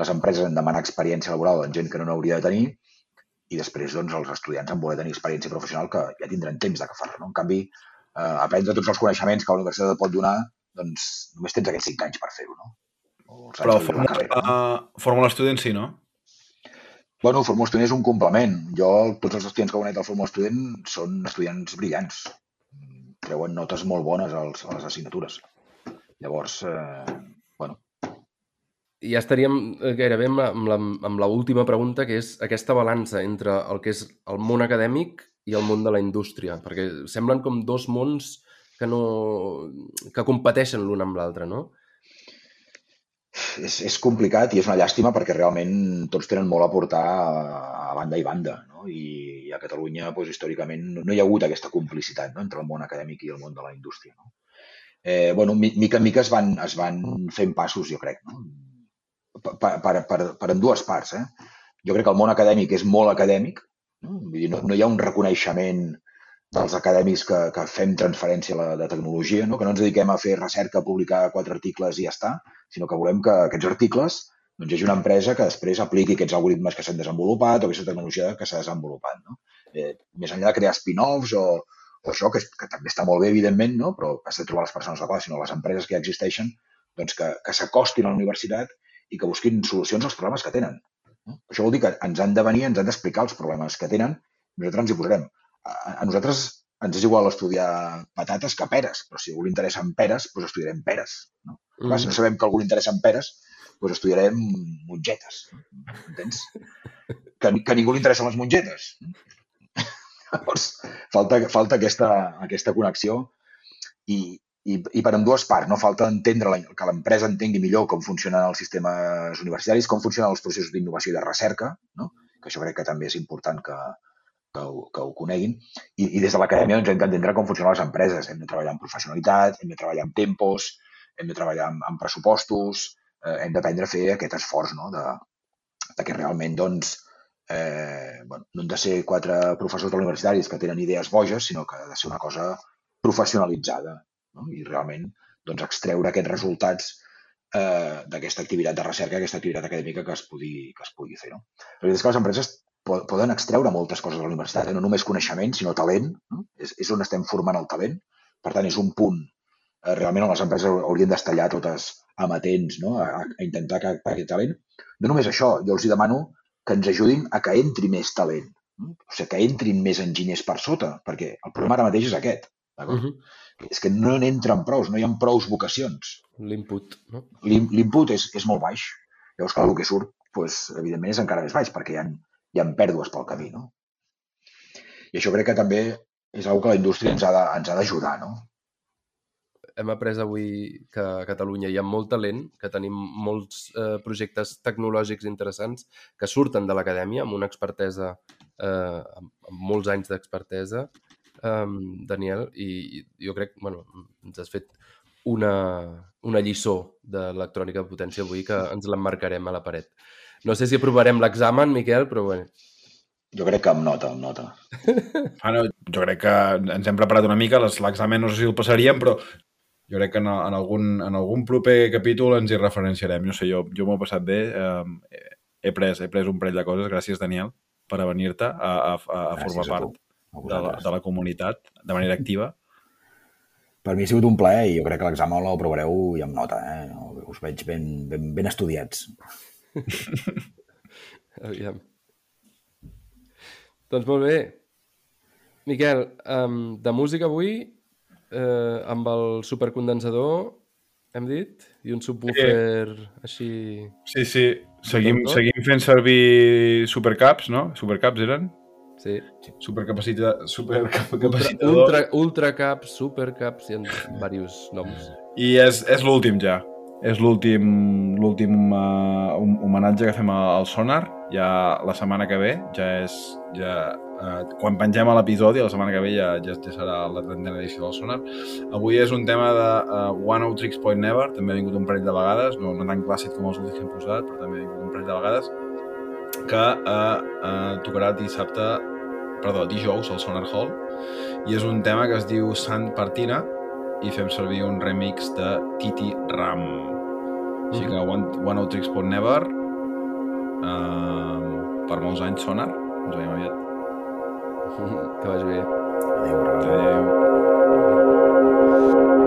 les empreses han de demanar experiència laboral en gent que no n'hauria de tenir i després doncs, els estudiants han voler tenir experiència professional que ja tindran temps d'agafar-la. No? En canvi, eh, aprendre tots els coneixements que la universitat et pot donar, doncs només tens aquests cinc anys per fer-ho. No? Però de la fórmula, carrera, no? uh, fórmula student sí, no? Bueno, Fórmula Student és un complement. Jo, tots els estudiants que he conec del Fórmula Student són estudiants brillants. Treuen notes molt bones als, a les assignatures. Llavors, eh, bueno, ja estaríem eh, gairebé amb, la, amb la última pregunta, que és aquesta balança entre el que és el món acadèmic i el món de la indústria, perquè semblen com dos mons que no que competeixen l'un amb l'altre, no? És, és complicat i és una llàstima perquè realment tots tenen molt a portar a, banda i banda. No? I, a Catalunya, doncs, històricament, no, hi ha hagut aquesta complicitat no? entre el món acadèmic i el món de la indústria. No? Eh, bueno, mi- mica en mica es van, es van fent passos, jo crec, no? per, per, per, per en dues parts. Eh? Jo crec que el món acadèmic és molt acadèmic, no, Vull dir, no, no hi ha un reconeixement dels acadèmics que, que fem transferència la, de tecnologia, no? que no ens dediquem a fer recerca, publicar quatre articles i ja està, sinó que volem que aquests articles doncs, hi hagi una empresa que després apliqui aquests algoritmes que s'han desenvolupat o aquesta tecnologia que s'ha desenvolupat. No? Eh, més enllà de crear spin-offs o, o això, que, que també està molt bé, evidentment, no? però has de trobar les persones adequades, sinó les empreses que ja existeixen doncs, que, que s'acostin a la universitat i que busquin solucions als problemes que tenen. No? Això vol dir que ens han de venir, ens han d'explicar els problemes que tenen nosaltres ens hi posarem. A, a nosaltres ens és igual estudiar patates que peres, però si a algú li interessen peres, doncs estudiarem peres. No? Mm. Clar, si no sabem que a algú li interessen peres, doncs estudiarem mongetes. Entens? Que, que a ningú li interessen les mongetes. Llavors, falta, falta aquesta, aquesta connexió i, i, i per ambdues parts. No falta entendre la, que l'empresa entengui millor com funcionen els sistemes universitaris, com funcionen els processos d'innovació i de recerca, no? que això crec que també és important que, que, ho, que ho coneguin. I, i des de l'acadèmia doncs, hem d'entendre com funcionen les empreses. Hem de treballar amb professionalitat, hem de treballar amb tempos, hem de treballar amb, amb pressupostos, eh, hem d'aprendre a fer aquest esforç no? de, de que realment doncs, eh, bueno, no han de ser quatre professors universitaris que tenen idees boges, sinó que ha de ser una cosa professionalitzada no? i realment doncs, extreure aquests resultats eh, d'aquesta activitat de recerca, aquesta activitat acadèmica que es pugui, que es pugui fer. No? La veritat és que les empreses poden extreure moltes coses de la universitat, eh? no només coneixement, sinó talent. No? És, és on estem formant el talent. Per tant, és un punt eh, realment les empreses haurien d'estallar totes amatents no? a, a intentar que, que aquest talent. No només això, jo els hi demano que ens ajudin a que entri més talent. No? O sigui, que entrin més enginyers per sota, perquè el problema ara mateix és aquest. d'acord? Mhm. És que no n'entren prous, no hi ha prous vocacions. L'input, no? L'in- L'input és, és molt baix. Llavors, clar, el que surt, doncs, evidentment, és encara més baix, perquè hi ha, hi ha pèrdues pel camí. No? I això crec que també és una que la indústria ens ha d'ajudar. No? Hem après avui que a Catalunya hi ha molt talent, que tenim molts eh, projectes tecnològics interessants que surten de l'acadèmia amb una expertesa, eh, amb, molts anys d'expertesa, eh, Daniel, i, i jo crec, bueno, ens has fet una, una lliçó d'electrònica de potència avui que ens l'emmarcarem a la paret. No sé si aprovarem l'examen, Miquel, però bé. Jo crec que amb nota, amb nota. Ah, no, jo crec que ens hem preparat una mica, les- l'examen no sé si el passaríem, però jo crec que en, en, algun, en algun proper capítol ens hi referenciarem. No sé, jo, jo m'ho he passat bé, eh, he, pres, he pres un parell de coses, gràcies Daniel, per venir-te a, a, a, a formar a part a de la, de la comunitat de manera activa. Per mi ha sigut un plaer i jo crec que l'examen l'aprovareu i amb nota. Eh? Us veig ben, ben, ben estudiats. Aviam. Doncs molt bé. Miquel, um, de música avui, eh, amb el supercondensador, hem dit, i un subwoofer així... Sí, sí, seguim, seguim fent servir supercaps, no? Supercaps eren? Sí. Supercapacita, Ultra, supercapacitador. ultra, ultracaps, supercaps, hi ha diversos noms. I és, és l'últim ja. És l'últim l'últim uh, homenatge que fem al Sonar. Ja la setmana que ve, ja és... Ja, uh, quan pengem a l'episodi, la setmana que ve ja, ja, ja serà la trentena edició del Sonar. Avui és un tema de uh, One Out Tricks Point Never, també ha vingut un parell de vegades, no, no tan clàssic com els últims que hem posat, però també ha vingut un parell de vegades, que uh, uh, tocarà dissabte, perdó, dijous al Sonar Hall, i és un tema que es diu Sant Partina, i fem servir un remix de Titi Ram. Així que One, one Out Tricks Point Never uh, per molts anys sonar. Ens veiem aviat. Que vagi bé. Adéu, adéu. Adéu.